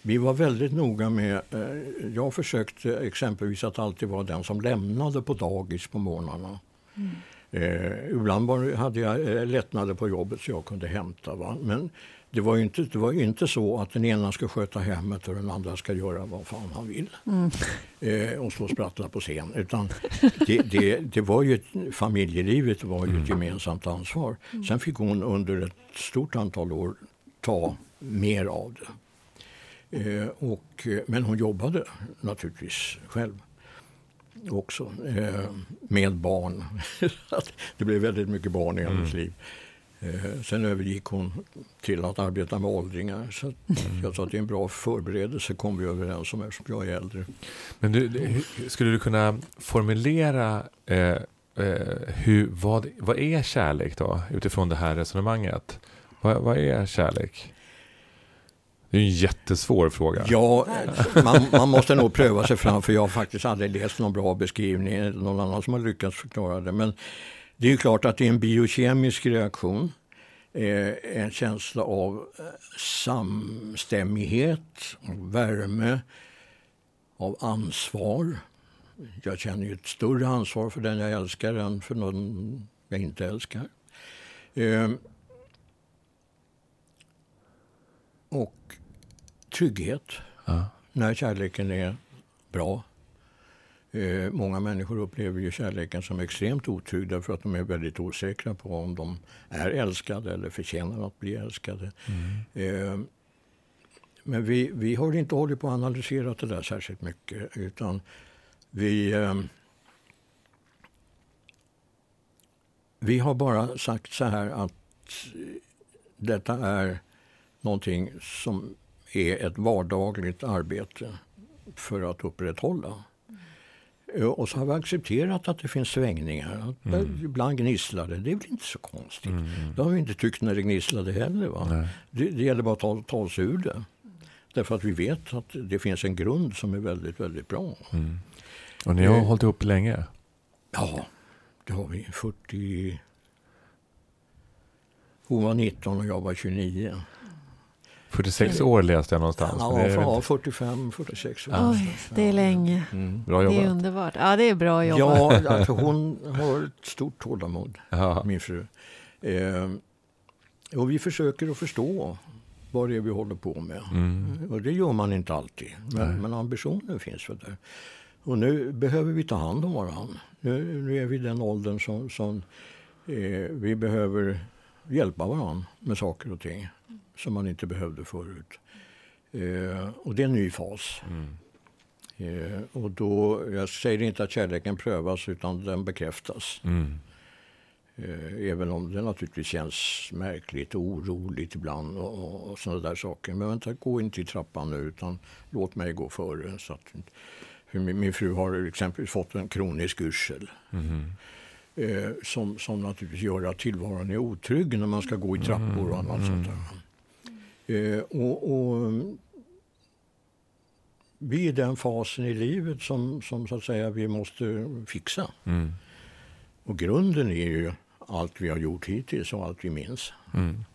Speaker 3: vi var väldigt noga med, eh, jag försökte exempelvis att alltid vara den som lämnade på dagis på morgnarna.
Speaker 1: Mm.
Speaker 3: Eh, ibland var, hade jag eh, lättnader på jobbet så jag kunde hämta. Va? Men det var, ju inte, det var inte så att den ena ska sköta hemmet och den andra ska göra vad fan han vill.
Speaker 1: Mm.
Speaker 3: Eh, och och sprattla på scen. Utan det, det, det var ju, ett- familjelivet var ju ett gemensamt ansvar. Sen fick hon under ett stort antal år ta mer av det. Eh, och, men hon jobbade naturligtvis själv också eh, med barn. (laughs) Det blev väldigt mycket barn i hennes liv. Eh, sen övergick hon till att arbeta med åldringar. Så att jag sa att det är en bra förberedelse kom vi överens om eftersom jag är äldre.
Speaker 2: Men du, hur- skulle du kunna formulera eh, eh, hur, vad, vad är kärlek då, utifrån det här resonemanget? Vad, vad är kärlek? Det är en jättesvår fråga.
Speaker 3: Ja, man, man måste nog pröva sig fram för jag har faktiskt aldrig läst någon bra beskrivning eller någon annan som har lyckats förklara det. Men det är ju klart att det är en biokemisk reaktion. Eh, en känsla av eh, samstämmighet, av värme, av ansvar. Jag känner ju ett större ansvar för den jag älskar än för någon jag inte älskar. Eh, och trygghet
Speaker 2: Ja.
Speaker 3: när kärleken är bra. Eh, många människor upplever ju kärleken som extremt otrygg därför att de är väldigt osäkra på om de är älskade eller förtjänar att bli älskade. Eh, men vi, vi har inte hållit på att analysera det där särskilt mycket utan vi, eh, vi har bara sagt så här att detta är någonting som är ett vardagligt arbete för att upprätthålla. Eh, Och så har vi accepterat att det finns svängningar.
Speaker 2: Mm.
Speaker 3: Ibland gnisslar det. Det är väl inte så konstigt.
Speaker 2: Mm.
Speaker 3: Det har vi inte tyckt när det gnisslade heller. Va? Det, det gäller bara att ta, ta sig ur det. Därför att vi vet att det finns en grund som är väldigt, väldigt bra.
Speaker 2: Mm. Och ni har
Speaker 3: Eh.
Speaker 2: hållit ihop länge?
Speaker 3: Ja, det har vi. 40... Hon var 19 och jag var 29.
Speaker 2: 46 år läste jag någonstans.
Speaker 3: Ja,
Speaker 2: det är väl
Speaker 3: ja,
Speaker 2: inte-
Speaker 3: 45, 46 år.
Speaker 1: Oj, det är länge.
Speaker 3: Mm.
Speaker 2: Bra
Speaker 1: Det är
Speaker 2: jobbat.
Speaker 1: underbart. Ja, det är bra jobbat.
Speaker 3: Ja, alltså hon har ett stort tålamod,
Speaker 2: Ja.
Speaker 3: min fru. Eh, och vi försöker att förstå vad det är vi håller på med.
Speaker 2: Mm.
Speaker 3: Och det gör man inte alltid,
Speaker 2: Nej.
Speaker 3: men, men ambitionen finns väl där. Och nu behöver vi ta hand om varandra. Nu, nu är vi i den åldern som, som eh, vi behöver hjälpa varandra med saker och ting som man inte behövde förut. Eh, och det är en ny fas.
Speaker 2: Mm.
Speaker 3: Eh, och då, jag säger inte att kärleken prövas utan den bekräftas.
Speaker 2: Mm.
Speaker 3: Eh, även om det naturligtvis känns märkligt och oroligt ibland och, och, och sådana där saker. Men vänta, gå inte i trappan nu utan låt mig gå före. Så att, min, min fru har exempelvis fått en kronisk yrsel.
Speaker 2: Mm.
Speaker 3: Eh, som, som naturligtvis gör att tillvaron är otrygg när man ska gå i trappor och annat sånt där. Eh, och, och, vi är den fasen i livet som, som så att säga vi måste fixa.
Speaker 2: Mm.
Speaker 3: Och grunden är ju allt vi har gjort hittills och allt vi minns.
Speaker 2: Mm.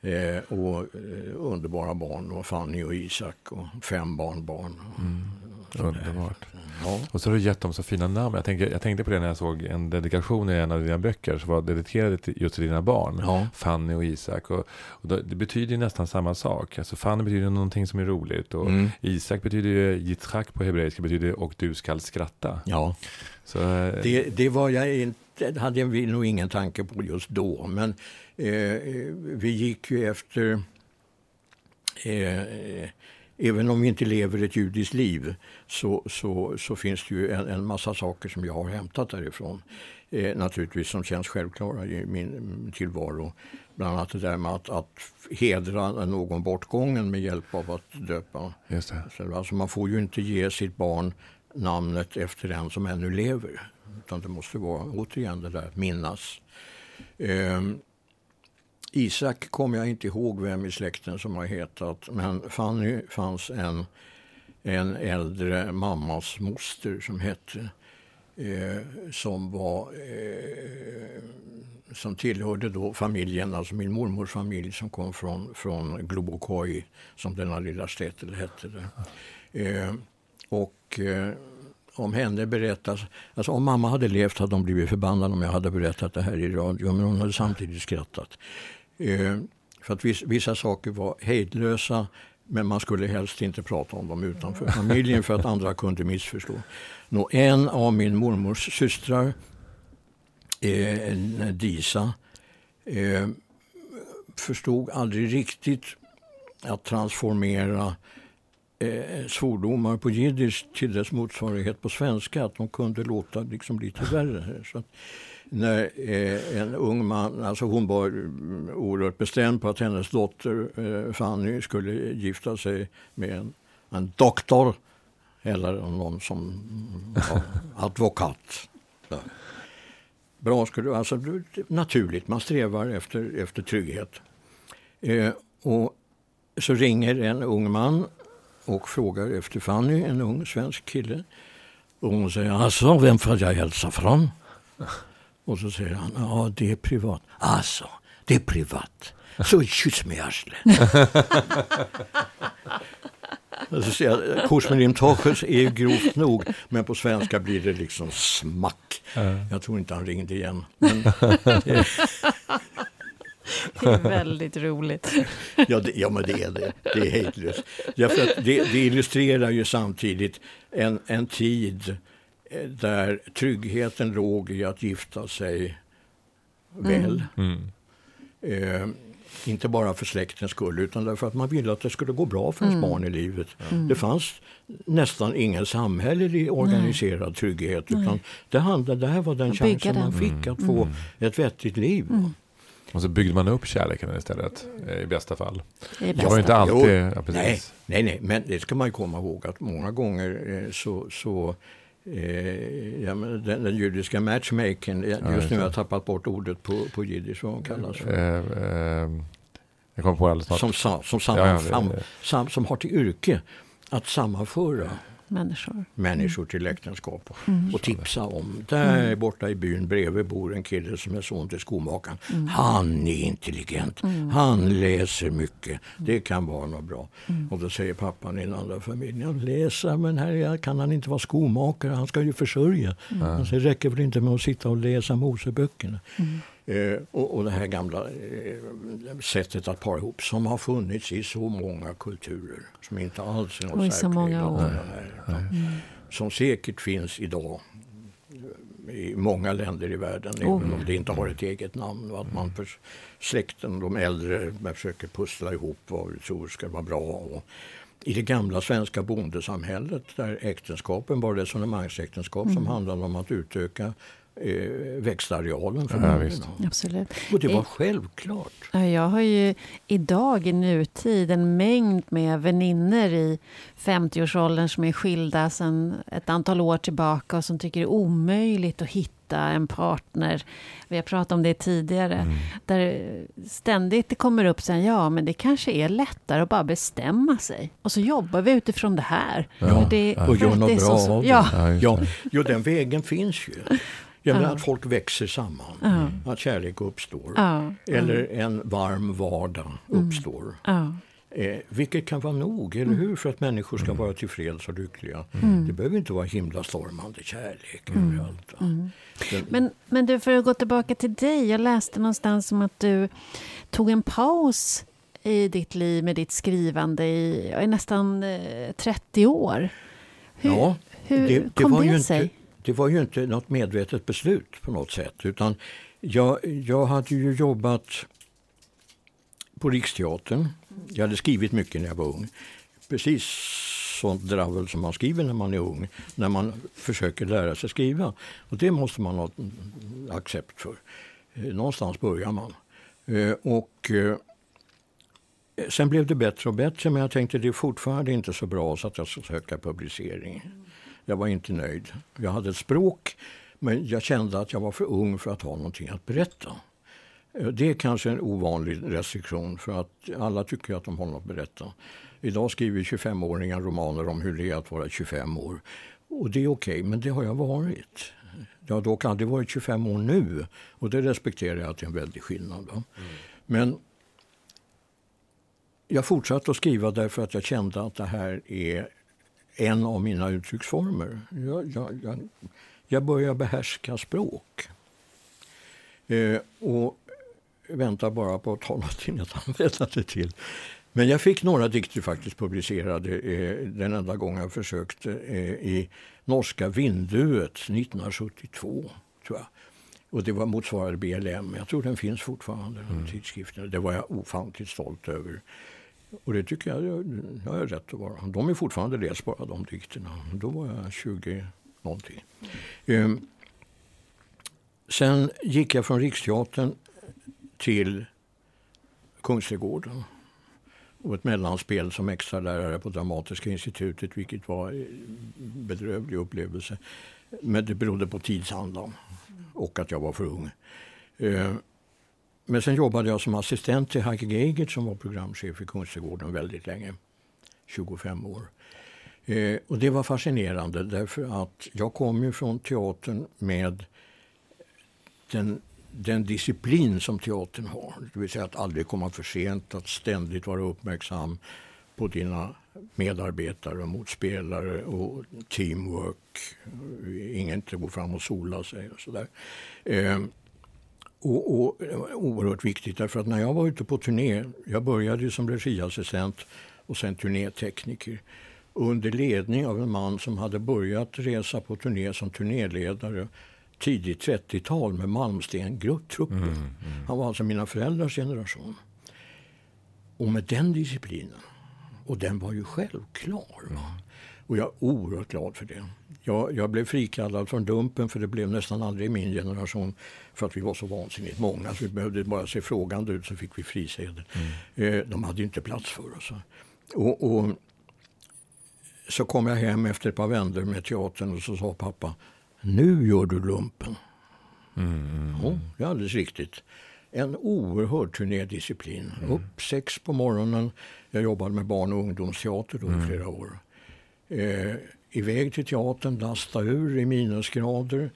Speaker 3: Eh, och eh, underbara barn och Fanny och Isak och fem barnbarn.
Speaker 2: Mm. Underbart.
Speaker 3: Ja.
Speaker 2: Och så har du gett dem så fina namn. Jag tänkte, jag tänkte på det när jag såg en dedikation i en av dina böcker som var dedikerad till just till dina barn.
Speaker 3: Ja.
Speaker 2: Fanny och Isak. Och, och det betyder ju nästan samma sak. Alltså Fanny betyder någonting som är roligt. Och
Speaker 3: Mm.
Speaker 2: Isak betyder ju Yitzhak på hebreiska betyder och du skall skratta.
Speaker 3: ja.
Speaker 2: Så, eh,
Speaker 3: Det, det var jag inte, hade vi nog ingen tanke på just då. Men eh, vi gick ju efter, eh, även om vi inte lever ett judiskt liv, så, så, så finns det ju en, en massa saker som jag har hämtat därifrån. Eh, naturligtvis som känns självklara i min, tillvaro. Bland annat det där med att, att hedra någon bortgången med hjälp av att döpa.
Speaker 2: just det.
Speaker 3: Så, Alltså man får ju inte ge sitt barn namnet efter den som ännu lever. Utan det måste vara återigen det där att minnas. Ehm, Isak kommer jag inte ihåg vem i släkten som har hetat. Men Fanny fanns en en äldre mammas moster som hette eh, som var eh, som tillhörde då familjen, alltså min mormors familj som kom från, från Globokoi, som denna lilla stätel hette. Eh, och eh, om henne berättas, alltså om mamma hade levt hade hon blivit förbannad om jag hade berättat det här i radio, men hon hade samtidigt skrattat. Eh, för att vissa, vissa saker var hejdlösa, men man skulle helst inte prata om dem utanför familjen för att andra kunde missförstå. Nå, en av min mormors systrar, eh, Disa, eh, förstod aldrig riktigt att transformera eh, svordomar på jiddisch till dess motsvarighet på svenska. Att de kunde låta liksom lite värre. Så att när eh, en ung man, alltså hon var mm, oerhört bestämd på att hennes dotter eh, Fanny skulle gifta sig med en, en doktor eller någon som var (laughs) advokat. Ja. Bra skulle alltså naturligt, man strävar efter, efter trygghet. Eh, och så ringer en ung man och frågar efter Fanny, en ung svensk kille. Och hon säger, alltså, vem får jag hälsa från? Och så säger han, ja det är privat. Alltså, det är privat. Så kyss mig i arslet. (laughs) Kursmerim Toches är ju grovt nog, men på svenska blir det liksom smack. Jag tror inte han ringde igen. Men, (laughs)
Speaker 1: Det är väldigt roligt.
Speaker 3: ja, det, ja, men det är det. Det är hejdlöst. Ja, det, det illustrerar ju samtidigt en, en tid eh, där tryggheten låg i att gifta sig väl. Mm. Eh, inte bara för släktens skull utan därför att man ville att det skulle gå bra för ens mm. barn i livet. Mm. Det fanns nästan ingen samhällelig organiserad Nej. trygghet. Utan det, handlade, det här var den chansen man fick att få mm. ett vettigt liv. Mm.
Speaker 2: Och så byggde man upp kärleken istället, i bästa fall. I bästa det var inte alltid... Ja,
Speaker 3: nej, nej, nej, men det ska man ju komma ihåg att många gånger eh, så, så eh, ja, den, den judiska matchmaking, just ja, nu har jag tappat bort ordet på, på jiddisch, vad hon kallas för. Eh,
Speaker 2: eh, jag kommer på alldeles snart.
Speaker 3: Som, som, samman, ja, sam, sam, som har till yrke att sammanföra
Speaker 1: människor,
Speaker 3: människor till äktenskap mm. och tipsa om. Där mm. borta i byn bredvid bor en kille som är son till skomakaren. Mm. Han är intelligent. Mm. Han läser mycket. Det kan vara något bra. Mm. Och då säger pappan i den andra familjen. Läsa, men här kan han inte vara skomakare. Han ska ju försörja. Mm. Alltså, det räcker väl inte med att sitta och läsa Moseböckerna. Eh, och, och det här gamla eh, sättet att para ihop som har funnits i så många kulturer. Som inte alls är något
Speaker 1: och så många år.
Speaker 3: Här, mm. Som säkert finns idag i många länder i världen, oh. även om det inte har ett eget namn. Och att man för släkten, de äldre, försöker pussla ihop vad vi tror ska vara bra. Och I det gamla svenska bondesamhället där äktenskapen var resonemangsäktenskap mm. som handlade om att utöka eh, växtarealen för ja, visst.
Speaker 1: Absolut.
Speaker 3: Och det var I, självklart.
Speaker 1: Jag har ju idag i nutid en mängd med vänner i 50-årsåldern som är skilda sedan ett antal år tillbaka och som tycker det är omöjligt att hitta en partner. Vi har pratat om det tidigare. Mm. Där ständigt det kommer upp sen, ja men det kanske är lättare att bara bestämma sig. Och så jobbar vi utifrån det här.
Speaker 3: Ja, det, och gör något bra av det. Ja. Ja, ja, den vägen finns ju. Jag menar att folk växer samman, att kärlek uppstår. Eller en varm vardag mm. uppstår. Eh, vilket kan vara nog, eller mm. hur? För att människor ska mm. vara tillfreds och lyckliga. Mm. Det behöver inte vara himlastormande kärlek mm. överallt. Mm.
Speaker 1: Men, men du, för att gå tillbaka till dig. Jag läste någonstans om att du tog en paus i ditt liv med ditt skrivande i, i nästan eh, 30 år. Hur, ja, hur det, det kom det, det sig?
Speaker 3: Inte, det var ju inte något medvetet beslut på något sätt. Utan jag, jag hade ju jobbat på Riksteatern. Jag hade skrivit mycket när jag var ung. Precis sånt dravel som man skriver när man är ung. När man försöker lära sig skriva. Och det måste man ha accept för. Eh, någonstans börjar man. Eh, och eh, Sen blev det bättre och bättre men jag tänkte det är fortfarande inte så bra så att jag ska söka publicering. Jag var inte nöjd. Jag hade ett språk men jag kände att jag var för ung för att ha någonting att berätta. Eh, det är kanske en ovanlig restriktion för att alla tycker att de har något att berätta. Idag skriver 25-åringar romaner om hur det är att vara 25 år. Och det är okej, okay, men det har jag varit. Jag har dock aldrig varit 25 år nu och det respekterar jag att det är en väldig skillnad. Mm. Men jag fortsatte att skriva därför att jag kände att det här är en av mina uttrycksformer. Jag, jag, jag, jag börjar behärska språk. Eh, och väntar bara på att talartiden att använda det till. Men jag fick några dikter faktiskt publicerade eh, den enda gången jag försökte eh, i norska Vinduet 1972, tror jag. Och det var motsvarade BLM. Jag tror den finns fortfarande, mm. tidskriften. Det var jag ofantligt stolt över. Och det tycker jag, jag har rätt att vara. De är fortfarande läsbara de dikterna. Då var jag 20 någonting. Mm. Sen gick jag från Riksteatern till Kungsträdgården och ett mellanspel som extra lärare på Dramatiska institutet, vilket var en bedrövlig upplevelse. Men det berodde på tidsandan och att jag var för ung. Ehm, men sen jobbade jag som assistent till Heike Geigert som var programchef i Kungsträdgården väldigt länge, 25 år. Eh, och det var fascinerande därför att jag kom ju från teatern med den den disciplin som teatern har, det vill säga att aldrig komma för sent, att ständigt vara uppmärksam på dina medarbetare och motspelare och teamwork. Ingen inte gå fram och sola sig och sådär. Eh, och, och oerhört viktigt därför att när jag var ute på turné, jag började som regiassistent och sen turnétekniker under ledning av en man som hade börjat resa på turné som turnéledare tidigt 30-tal med Malmsten-truppen. Mm, mm. Han var alltså mina föräldrars generation. Och med den disciplinen, och den var ju självklar. Mm. Och jag är oerhört glad för det. Jag, jag, blev frikallad från Dumpen för det blev nästan aldrig i min generation för att vi var så vansinnigt många så vi behövde bara se frågande ut så fick vi frisedel. Mm. Eh, de hade inte plats för oss. Och, och, så kom jag hem efter ett par vändor med teatern och så sa pappa nu gör du lumpen. Mm, mm. Ja, det är alldeles riktigt. En oerhörd turnédisciplin. Mm. Upp sex på morgonen. Jag jobbade med barn och ungdomsteater då i mm. flera år. Eh, iväg till teatern, lasta ur i minusgrader.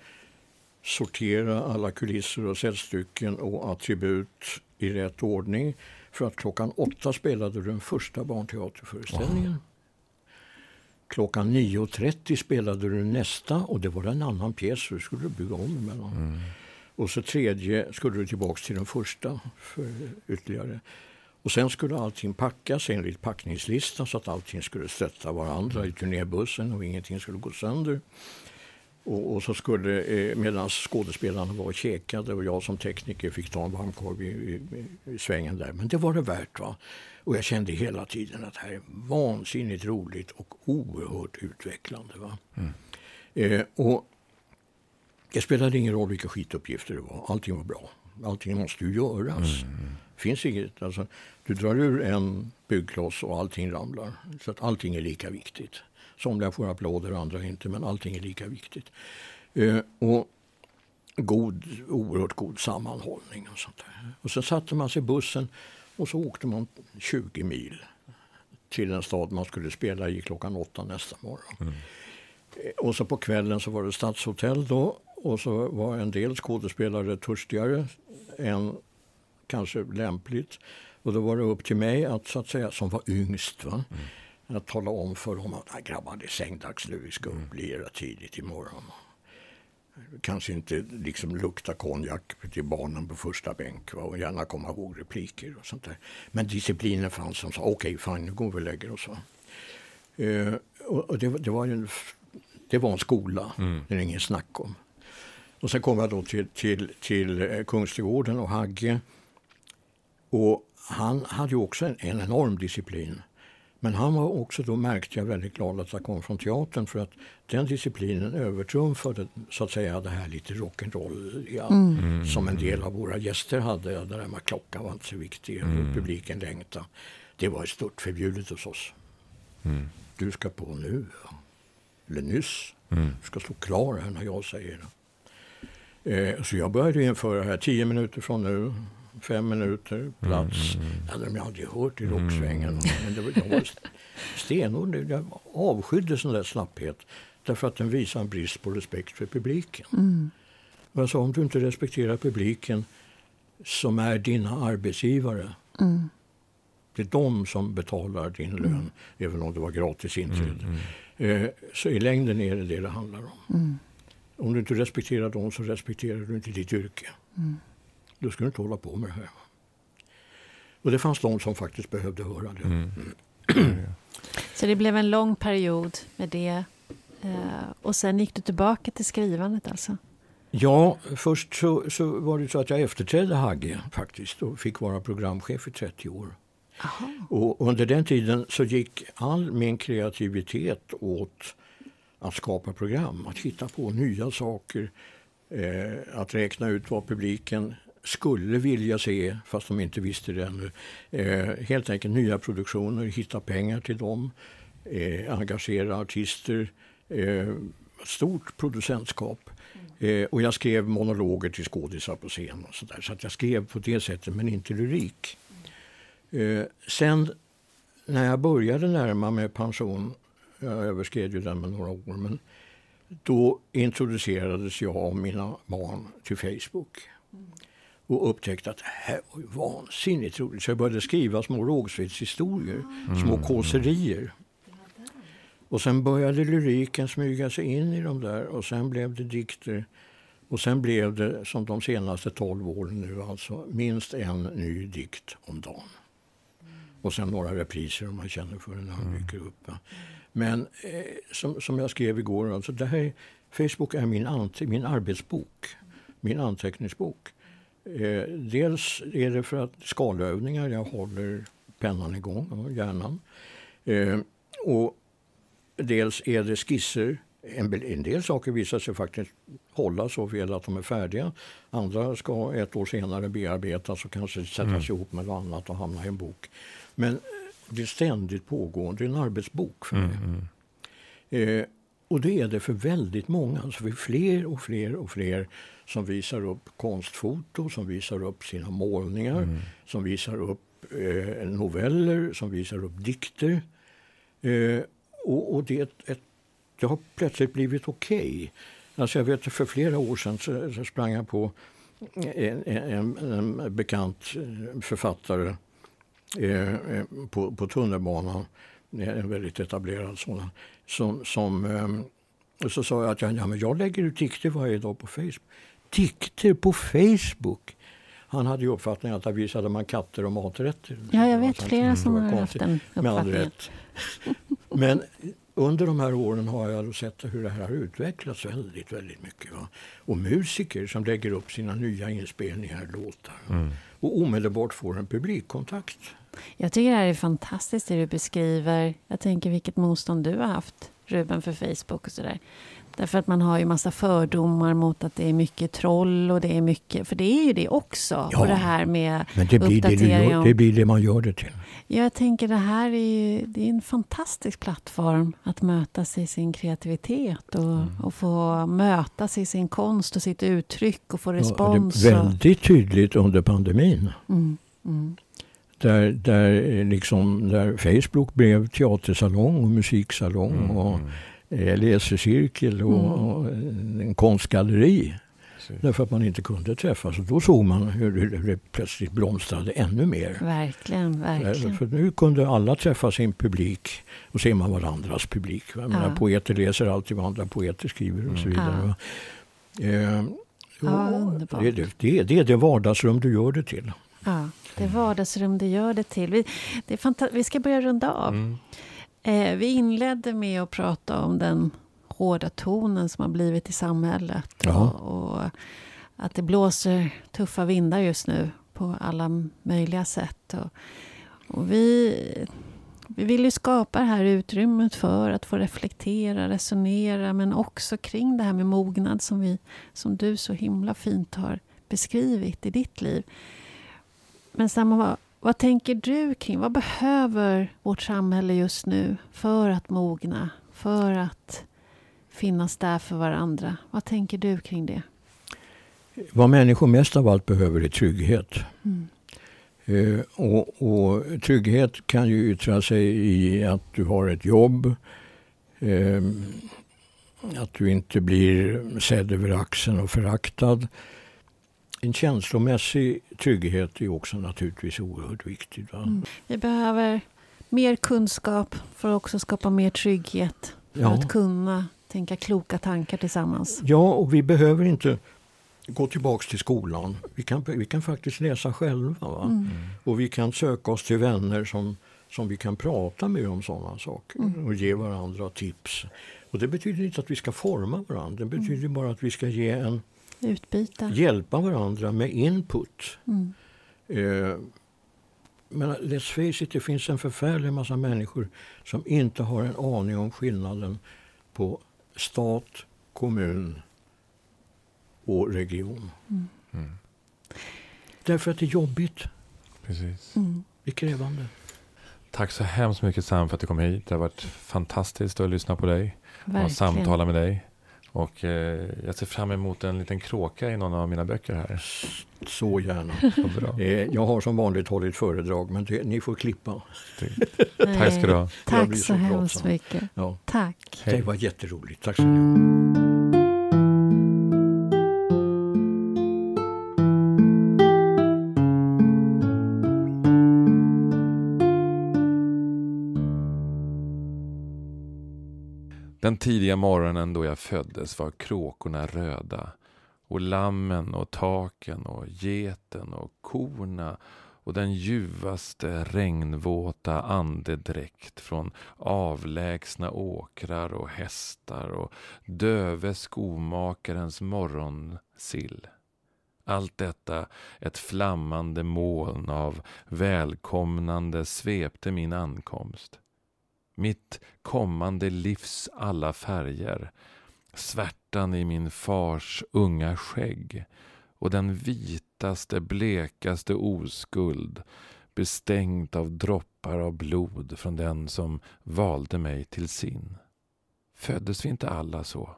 Speaker 3: Sortera alla kulisser och säljstycken och attribut i rätt ordning. För att klockan åtta spelade den första barnteaterföreställningen. Wow. Klockan 9.30 spelade du nästa och det var en annan pjäs så du skulle bygga om emellan. Mm. Och så tredje skulle du tillbaka till den första för ytterligare. Och sen skulle allting packas enligt packningslista så att allting skulle stötta varandra i turnébussen och ingenting skulle gå sönder. Och, och så skulle, eh, medan skådespelarna var och käkade och jag som tekniker fick ta en varmkorv i, i, i, svängen där. Men det var det värt. va. Och jag kände hela tiden att det här är vansinnigt roligt och oerhört utvecklande. Va? Mm. Eh, och det spelade ingen roll vilka skituppgifter det var. Allting var bra. Allting måste ju göras. Mm. Finns inget, alltså, du drar ur en byggkloss och allting ramlar. Så att allting är lika viktigt. Somliga får applåder, andra inte, men allting är lika viktigt. Eh, och god, oerhört god sammanhållning och sånt där. Och så satte man sig i bussen och så åkte man 20 mil till den stad man skulle spela i klockan åtta nästa morgon. Mm. Eh, och så på kvällen så var det stadshotell då och så var en del skådespelare törstigare än kanske lämpligt. Och då var det upp till mig att, så att säga, som var yngst, va? Mm. att tala om för dem att grabbar det är sängdags nu, vi ska upp lira tidigt imorgon kanske inte liksom lukta konjak till barnen på första bänk va? och gärna komma ihåg repliker och sånt där. Men disciplinen fanns som sa okej, okay, fine, nu går vi och lägger oss. Uh, och det, det, var en, det var en skola, mm. det är ingen snack om. Och sen kom jag då till, till, till eh, Kungsträdgården och Hagge. Och han hade ju också en, en enorm disciplin. Men han var också, då märkte jag väldigt glad att jag kom från teatern för att den disciplinen övertrumfade så att säga det här lite rock'n'roll ja, mm. som en del av våra gäster hade. Det där med klockan var inte så viktig, mm. publiken längtade. Det var stort förbjudet hos oss. Mm. Du ska på nu, eller nyss. Mm. Du ska stå klar här när jag säger det. Eh, så jag började införa här, tio minuter från nu fem minuter, plats. Mm. Hade de aldrig hört i rocksvängen. Mm. Men det var, de var stenhård. Jag avskydde sån där slapphet. Därför att den visar en brist på respekt för publiken. Mm. Jag sa, om du inte respekterar publiken som är dina arbetsgivare. Mm. Det är de som betalar din lön, mm. även om det var gratis inträde. Mm, mm. Eh, så i längden är det det det handlar om. Mm. Om du inte respekterar dem så respekterar du inte ditt yrke. Mm. Du inte hålla på med det här. Och det fanns de som faktiskt behövde höra det. Mm. (clears throat)
Speaker 1: Så det blev en lång period med det. Eh, och sen gick du tillbaka till skrivandet alltså?
Speaker 3: Ja, först så, så var det så att jag efterträdde Hagge faktiskt och fick vara programchef i 30 år. Aha. Och under den tiden så gick all min kreativitet åt att skapa program, att hitta på nya saker, eh, att räkna ut vad publiken skulle vilja se, fast de inte visste det ännu. Eh, helt enkelt nya produktioner, hitta pengar till dem, eh, engagera artister, eh, stort producentskap. Eh, och jag skrev monologer till skådisar på scen och så där. Så att jag skrev på det sättet, men inte lyrik. Eh, sen när jag började närma mig pension, jag överskred ju den med några år, men då introducerades jag och mina barn till Facebook. Och upptäckte att det här var ju vansinnigt roligt. Så jag började skriva små rågsvedshistorier, mm. små kåserier. Och sen började lyriken smyga sig in i de där och sen blev det dikter. Och sen blev det, som de senaste tolv åren nu, alltså minst en ny dikt om dagen. Och sen några repriser om man känner för den när han mm. dyker upp. Men eh, som, som jag skrev igår, alltså det här, Facebook är min, ante, min arbetsbok, min anteckningsbok. Eh, dels är det för att skalövningar, jag håller pennan igång och hjärnan. Eh, och dels är det skisser. En, en del saker visar sig faktiskt hålla så fel att de är färdiga. Andra ska ett år senare bearbetas och kanske sättas mm. ihop med något annat och hamna i en bok. Men det är ständigt pågående, en arbetsbok för mig. Mm, mm. Eh, och det är det för väldigt många. Alltså är fler och fler och fler som visar upp konstfoto, som visar upp sina målningar, mm. som visar upp eh, noveller, som visar upp dikter. Eh, och, och det, ett, ett, det har plötsligt blivit okej. Okay. Alltså jag vet för flera år sedan så, så sprang jag på en, en, en bekant eh, författare eh, eh, på, på tunnelbanan, en väldigt etablerad sådan, som, som eh, så sa jag att jag, ja, men jag lägger ut dikter varje dag på Facebook. Dikter på Facebook? Han hade ju uppfattningen att där visade man katter och maträtter.
Speaker 1: Ja, jag vet flera som har haft den uppfattningen. (laughs)
Speaker 3: Men under de här åren har jag sett hur det här har utvecklats väldigt, väldigt mycket. Va? Och musiker som lägger upp sina nya inspelningar, låtar. Mm. Och omedelbart får en publikkontakt.
Speaker 1: Jag tycker det här är fantastiskt det du beskriver. Jag tänker vilket motstånd du har haft, Ruben, för Facebook och sådär. Därför att man har ju massa fördomar mot att det är mycket troll och det är mycket, för det är ju det också. Ja, och det här med
Speaker 3: men det blir det, gör, det blir det man gör det till.
Speaker 1: Jag tänker det här är ju det är en fantastisk plattform att mötas i sin kreativitet och, mm. och få mötas i sin konst och sitt uttryck och få respons.
Speaker 3: Ja, det är väldigt tydligt under pandemin. Mm. Mm. Där, där, liksom, där Facebook blev teatersalong och musiksalong. Mm. och Eh, läsecirkel och, mm. och en konstgalleri. Därför att man inte kunde träffas. Och då såg man hur det plötsligt blomstrade ännu mer.
Speaker 1: Verkligen, verkligen.
Speaker 3: För nu kunde alla träffa sin publik och se man varandras publik. Jag menar, ja. Poeter läser alltid vad andra poeter skriver och så mm. vidare. Ja. Eh, ja, det, det, det, det är det vardagsrum du gör det till.
Speaker 1: Ja, det vardagsrum du gör det till. Vi, det är vi ska börja runda av. Mm. Eh, vi inledde med att prata om den hårda tonen som har blivit i samhället. Och, och, att det blåser tuffa vindar just nu på alla möjliga sätt. Och, och vi, vi vill ju skapa det här utrymmet för att få reflektera, resonera men också kring det här med mognad som, vi, som du så himla fint har beskrivit i ditt liv. Men samma vad tänker du kring, vad behöver vårt samhälle just nu för att mogna, för att finnas där för varandra? Vad tänker du kring det?
Speaker 3: Vad människor mest av allt behöver är trygghet.
Speaker 1: Mm.
Speaker 3: Eh, och, och, trygghet kan ju yttra sig i att du har ett jobb. Eh, att du inte blir sedd över axeln och föraktad. En känslomässig trygghet är också naturligtvis oerhört viktig. Mm.
Speaker 1: Vi behöver mer kunskap för att också skapa mer trygghet. För ja. att kunna tänka kloka tankar tillsammans.
Speaker 3: Ja, och vi behöver inte gå tillbaks till skolan. Vi kan, vi kan faktiskt läsa själva. Mm. Och vi kan söka oss till vänner som, som vi kan prata med om sådana saker mm. och ge varandra tips. Och Det betyder inte att vi ska forma varandra. Det betyder mm. bara att vi ska ge en
Speaker 1: Utbyta.
Speaker 3: hjälpa varandra med input. Mm. Eh, men let's face it, det finns en förfärlig massa människor som inte har en aning om skillnaden på stat, kommun och region. Mm. Mm. Därför att det är jobbigt.
Speaker 2: Precis.
Speaker 3: Mm. Det är krävande.
Speaker 2: Tack så hemskt mycket Sam för att du kom hit. Det har varit fantastiskt att lyssna på dig Verkligen. och samtala med dig. Och eh, jag ser fram emot en liten kråka i någon av mina böcker här.
Speaker 3: Så gärna. (laughs) Så eh, jag har som vanligt hållit föredrag men det, ni får klippa.
Speaker 2: Tack ska du ha.
Speaker 1: Tack så, så hemskt mycket. Ja. Tack.
Speaker 3: Det var jätteroligt. Tack så mycket.
Speaker 2: Den tidiga morgonen då jag föddes var kråkorna röda och lammen och taken och geten och korna och den ljuvaste regnvåta andedräkt från avlägsna åkrar och hästar och döve skomakarens morgonsill. Allt detta, ett flammande moln av välkomnande svepte min ankomst mitt kommande livs alla färger, svärtan i min fars unga skägg och den vitaste, blekaste oskuld bestängt av droppar av blod från den som valde mig till sin. Föddes vi inte alla så?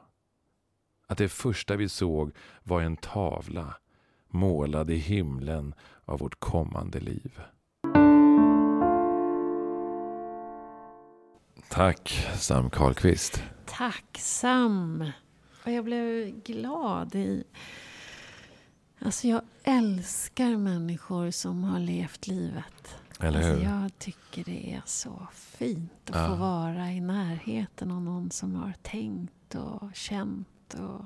Speaker 2: Att det första vi såg var en tavla målad i himlen av vårt kommande liv. Tack Sam Karlqvist.
Speaker 1: Tack Sam. Och jag blev glad i... Alltså jag älskar människor som har levt livet.
Speaker 2: Eller hur? Alltså
Speaker 1: jag tycker det är så fint att ja. få vara i närheten av någon som har tänkt och känt och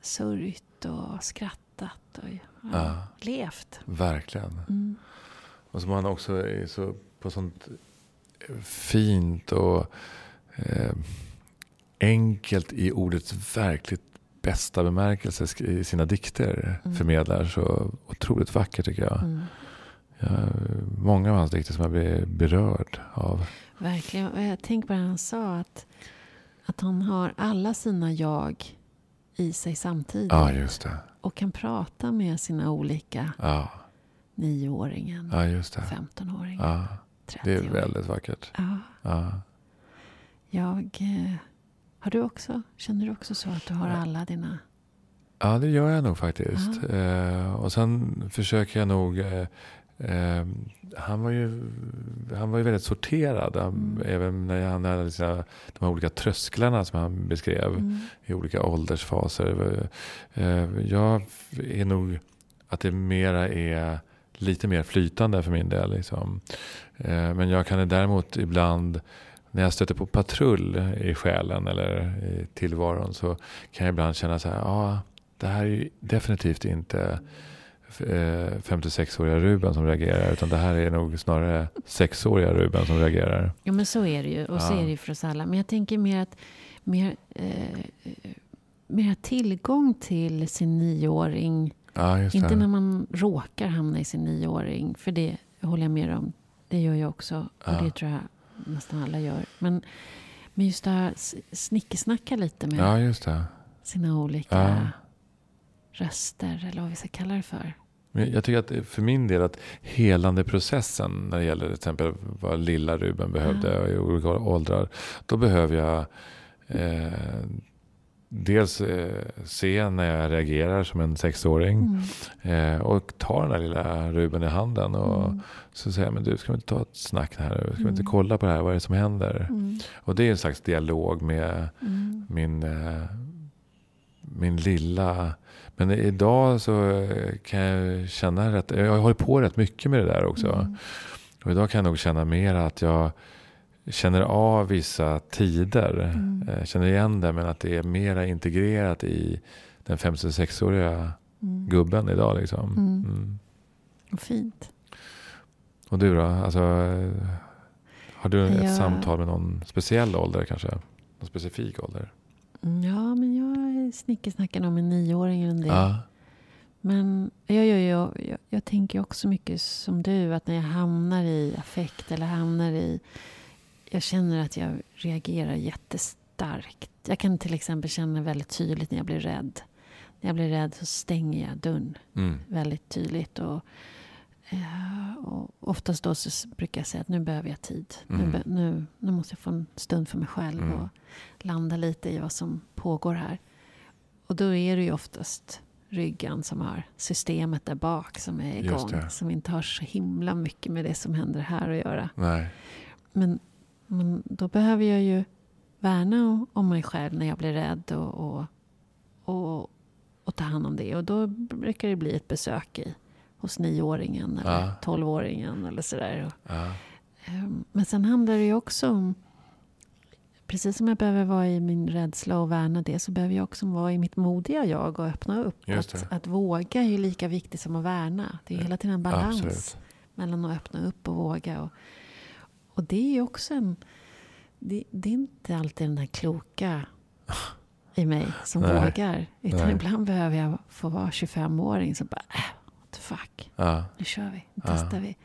Speaker 1: sörjt och skrattat och ja, levt.
Speaker 2: Verkligen. Mm. Och som man också är så på sånt fint och eh, enkelt i ordets verkligt bästa bemärkelse i sina dikter mm. förmedlar så otroligt vackert tycker jag. Mm. Ja, många av hans dikter som jag blir berörd av.
Speaker 1: Verkligen. Jag tänker på det han sa. Att, att han har alla sina jag i sig samtidigt.
Speaker 2: Ja, just det.
Speaker 1: Och kan prata med sina olika
Speaker 2: ja.
Speaker 1: nioåringen,
Speaker 2: ja,
Speaker 1: femtonåringen. Ja.
Speaker 2: Det är väldigt vackert.
Speaker 1: Ja.
Speaker 2: ja.
Speaker 1: Jag, eh, har du också, känner du också så att du har alla dina?
Speaker 2: Ja, det gör jag nog faktiskt. Eh, och sen försöker jag nog eh, eh, han, var ju, han var ju väldigt sorterad. Mm. Även när han hade sina, de här olika trösklarna som han beskrev mm. i olika åldersfaser. Eh, jag är nog att det mera är lite mer flytande för min del. Liksom. Eh, men jag kan däremot ibland när jag stöter på patrull i själen eller i tillvaron så kan jag ibland känna så här, ja, det här är definitivt inte 56-åriga eh, Ruben som reagerar utan det här är nog snarare 6-åriga Ruben som reagerar.
Speaker 1: Ja men så är det ju och ja. så är det ju för oss alla. Men jag tänker mer att mer, eh, mer tillgång till sin nioåring
Speaker 2: Ja,
Speaker 1: Inte när man råkar hamna i sin nioåring. För det håller jag med om. Det gör jag också. Och det tror jag nästan alla gör. Men, men just det här snickesnacka lite med
Speaker 2: ja,
Speaker 1: sina olika röster. Eller vad vi ska kalla det för.
Speaker 2: Jag tycker att för min del att helande processen när det gäller till exempel vad lilla Ruben behövde i olika åldrar. Då behöver jag eh, dels eh, se när jag reagerar som en sexåring.
Speaker 1: Mm.
Speaker 2: Eh, och ta den där lilla Ruben i handen. Och
Speaker 1: Mm.
Speaker 2: så säger jag, men du ska vi inte ta ett snack här nu? Ska vi inte
Speaker 1: Mm.
Speaker 2: kolla på det här? Vad är det som händer?
Speaker 1: Mm.
Speaker 2: Och det är en slags dialog med
Speaker 1: Mm.
Speaker 2: min, eh, min lilla... Men idag så kan jag känna rätt... Jag hållit på rätt mycket med det där också. Och idag kan jag nog känna mer att jag känner av vissa tider.
Speaker 1: Mm.
Speaker 2: Jag känner igen det men att det är mera integrerat i den 56-åriga
Speaker 1: Mm.
Speaker 2: gubben idag. Liksom.
Speaker 1: Mm.
Speaker 2: Mm.
Speaker 1: Fint.
Speaker 2: Och du då? Alltså, eh, har du ett
Speaker 1: Jag-
Speaker 2: samtal med någon speciell ålder kanske? Någon specifik ålder?
Speaker 1: Mm, Ja, men jag snickesnackar nog med nioåringen en del.
Speaker 2: Ja.
Speaker 1: Men jag, jag, jag, jag, jag tänker också mycket som du, att när jag hamnar i affekt eller hamnar i... Jag känner att jag reagerar jättestarkt. Jag kan till exempel känna väldigt tydligt när jag blir rädd. När jag blir rädd så stänger jag dörren
Speaker 2: Mm.
Speaker 1: väldigt tydligt. Och, eh, och oftast då så brukar jag säga att nu behöver jag tid. Nu,
Speaker 2: Mm.
Speaker 1: be, nu, nu måste jag få en stund för mig själv
Speaker 2: Mm.
Speaker 1: och landa lite i vad som pågår här. Och då är det ju oftast ryggan som har systemet där bak som är igång. Som inte har så himla mycket med det som händer här att göra.
Speaker 2: Nej.
Speaker 1: Men, men då behöver jag ju värna om- mig själv när jag blir rädd och, och, och, och ta hand om det. Och då brukar det bli ett besök i, hos nioåringen eller
Speaker 2: Ja.
Speaker 1: tolvåringen eller sådär. Och,
Speaker 2: Ja.
Speaker 1: ehm, Men sen handlar det ju också om, precis som jag behöver vara i min rädsla och värna det, så behöver jag också vara i mitt modiga jag och öppna upp. Att, att våga är ju lika viktigt som att värna. Det är hela tiden en balans
Speaker 2: Absolut.
Speaker 1: mellan att öppna upp och våga. Och, och det är också en... Det, det är inte alltid den där kloka i mig som
Speaker 2: Nej.
Speaker 1: vågar. Utan
Speaker 2: Nej.
Speaker 1: ibland behöver jag få vara 25-åring som bara, äh, what the fuck,
Speaker 2: Ja.
Speaker 1: nu kör vi, nu
Speaker 2: Ja.
Speaker 1: testar vi.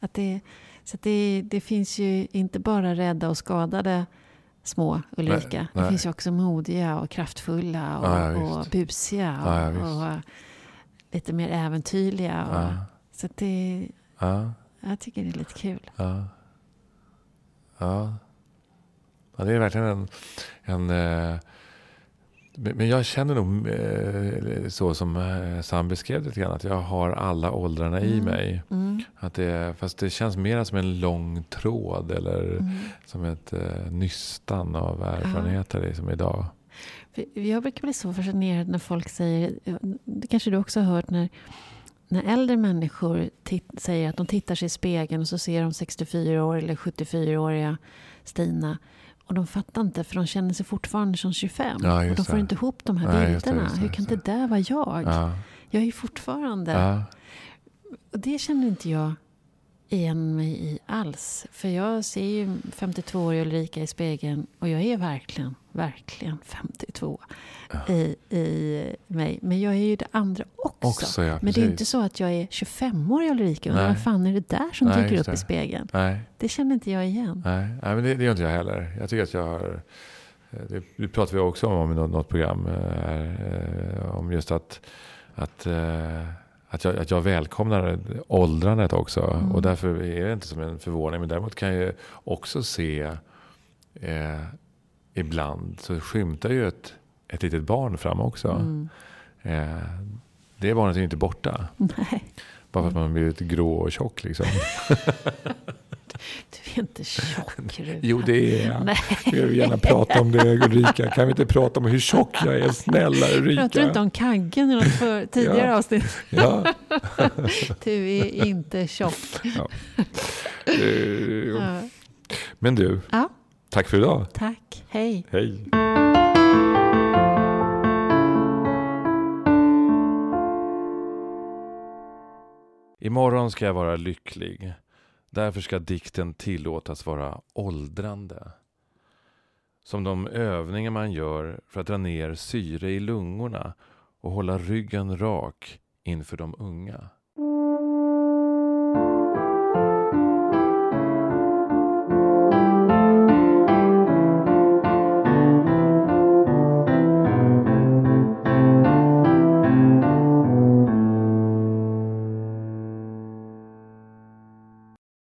Speaker 1: Att det, så att det, det finns ju inte bara rädda och skadade små Ulrika.
Speaker 2: Nej,
Speaker 1: det
Speaker 2: nej.
Speaker 1: finns ju också modiga och kraftfulla och,
Speaker 2: Ja, ja,
Speaker 1: och busiga och,
Speaker 2: Ja, ja,
Speaker 1: och lite mer äventyrliga. Och,
Speaker 2: Ja.
Speaker 1: Så det,
Speaker 2: Ja.
Speaker 1: jag tycker det är lite kul.
Speaker 2: Ja. Ja. ja det är verkligen en... en eh, men jag känner nog eh, så som eh, Sam beskrev det lite grann. Att jag har alla åldrarna i
Speaker 1: Mm.
Speaker 2: mig.
Speaker 1: Mm.
Speaker 2: Att det, fast det känns mer som en lång tråd. Eller
Speaker 1: Mm.
Speaker 2: som ett eh, nystan av erfarenheter liksom idag.
Speaker 1: Jag brukar bli så fascinerad när folk säger, det kanske du också har hört, när, när äldre människor säger att de tittar sig i spegeln och så ser de 64 år eller 74-åriga Stina. Och de fattar inte för de känner sig fortfarande som 25.
Speaker 2: Ja,
Speaker 1: och de får
Speaker 2: det.
Speaker 1: inte ihop de här
Speaker 2: Nej, just det,
Speaker 1: bilderna.
Speaker 2: just det,
Speaker 1: Hur kan
Speaker 2: det.
Speaker 1: det där vara jag?
Speaker 2: Ja.
Speaker 1: Jag är ju fortfarande...
Speaker 2: Ja.
Speaker 1: Och det känner inte jag igen mig i alls. För jag ser ju 52-åriga Ulrika i spegeln och jag är verkligen, verkligen 52 i, i mig. Men jag är ju det andra också.
Speaker 2: Också, ja,
Speaker 1: Men det är inte så att jag är 25-årig Ulrika. Vad fan är det där som
Speaker 2: Nej,
Speaker 1: dyker upp i spegeln?
Speaker 2: Nej.
Speaker 1: Det känner inte jag igen.
Speaker 2: Nej, nej men det, det gör inte jag heller. Jag tycker att jag har... eh, Det, det pratar vi också om i något, något program. eh, Här, eh, om just att, att, eh, att, jag, att jag välkomnar åldrandet också.
Speaker 1: Mm.
Speaker 2: Och därför är det inte som en förvåning. Men däremot kan jag också se eh, ibland så skymtar ju ett, ett litet barn fram också.
Speaker 1: Mm.
Speaker 2: Eh, det barnet är ju inte borta. (laughs)
Speaker 1: Nej,
Speaker 2: Bara för att man blivit grå och tjock liksom. (laughs)
Speaker 1: du är inte tjock Ruben. (laughs)
Speaker 2: Jo, det är jag. (laughs)
Speaker 1: Nej.
Speaker 2: Jag vill gärna prata om det Ulrika. Kan vi inte prata om hur tjock jag är? Snälla Ulrika.
Speaker 1: Pratar du inte om kaggen i något för, tidigare (laughs)
Speaker 2: Ja.
Speaker 1: avsnitt?
Speaker 2: Ja.
Speaker 1: Du är inte tjock.
Speaker 2: Eh,
Speaker 1: Ja.
Speaker 2: Men du,
Speaker 1: Ja,
Speaker 2: tack för idag.
Speaker 1: tack. Hej.
Speaker 2: Hej. Imorgon ska jag vara lycklig. Därför ska dikten tillåtas vara åldrande. Som de övningar man gör för att dra ner syre i lungorna och hålla ryggen rak inför de unga.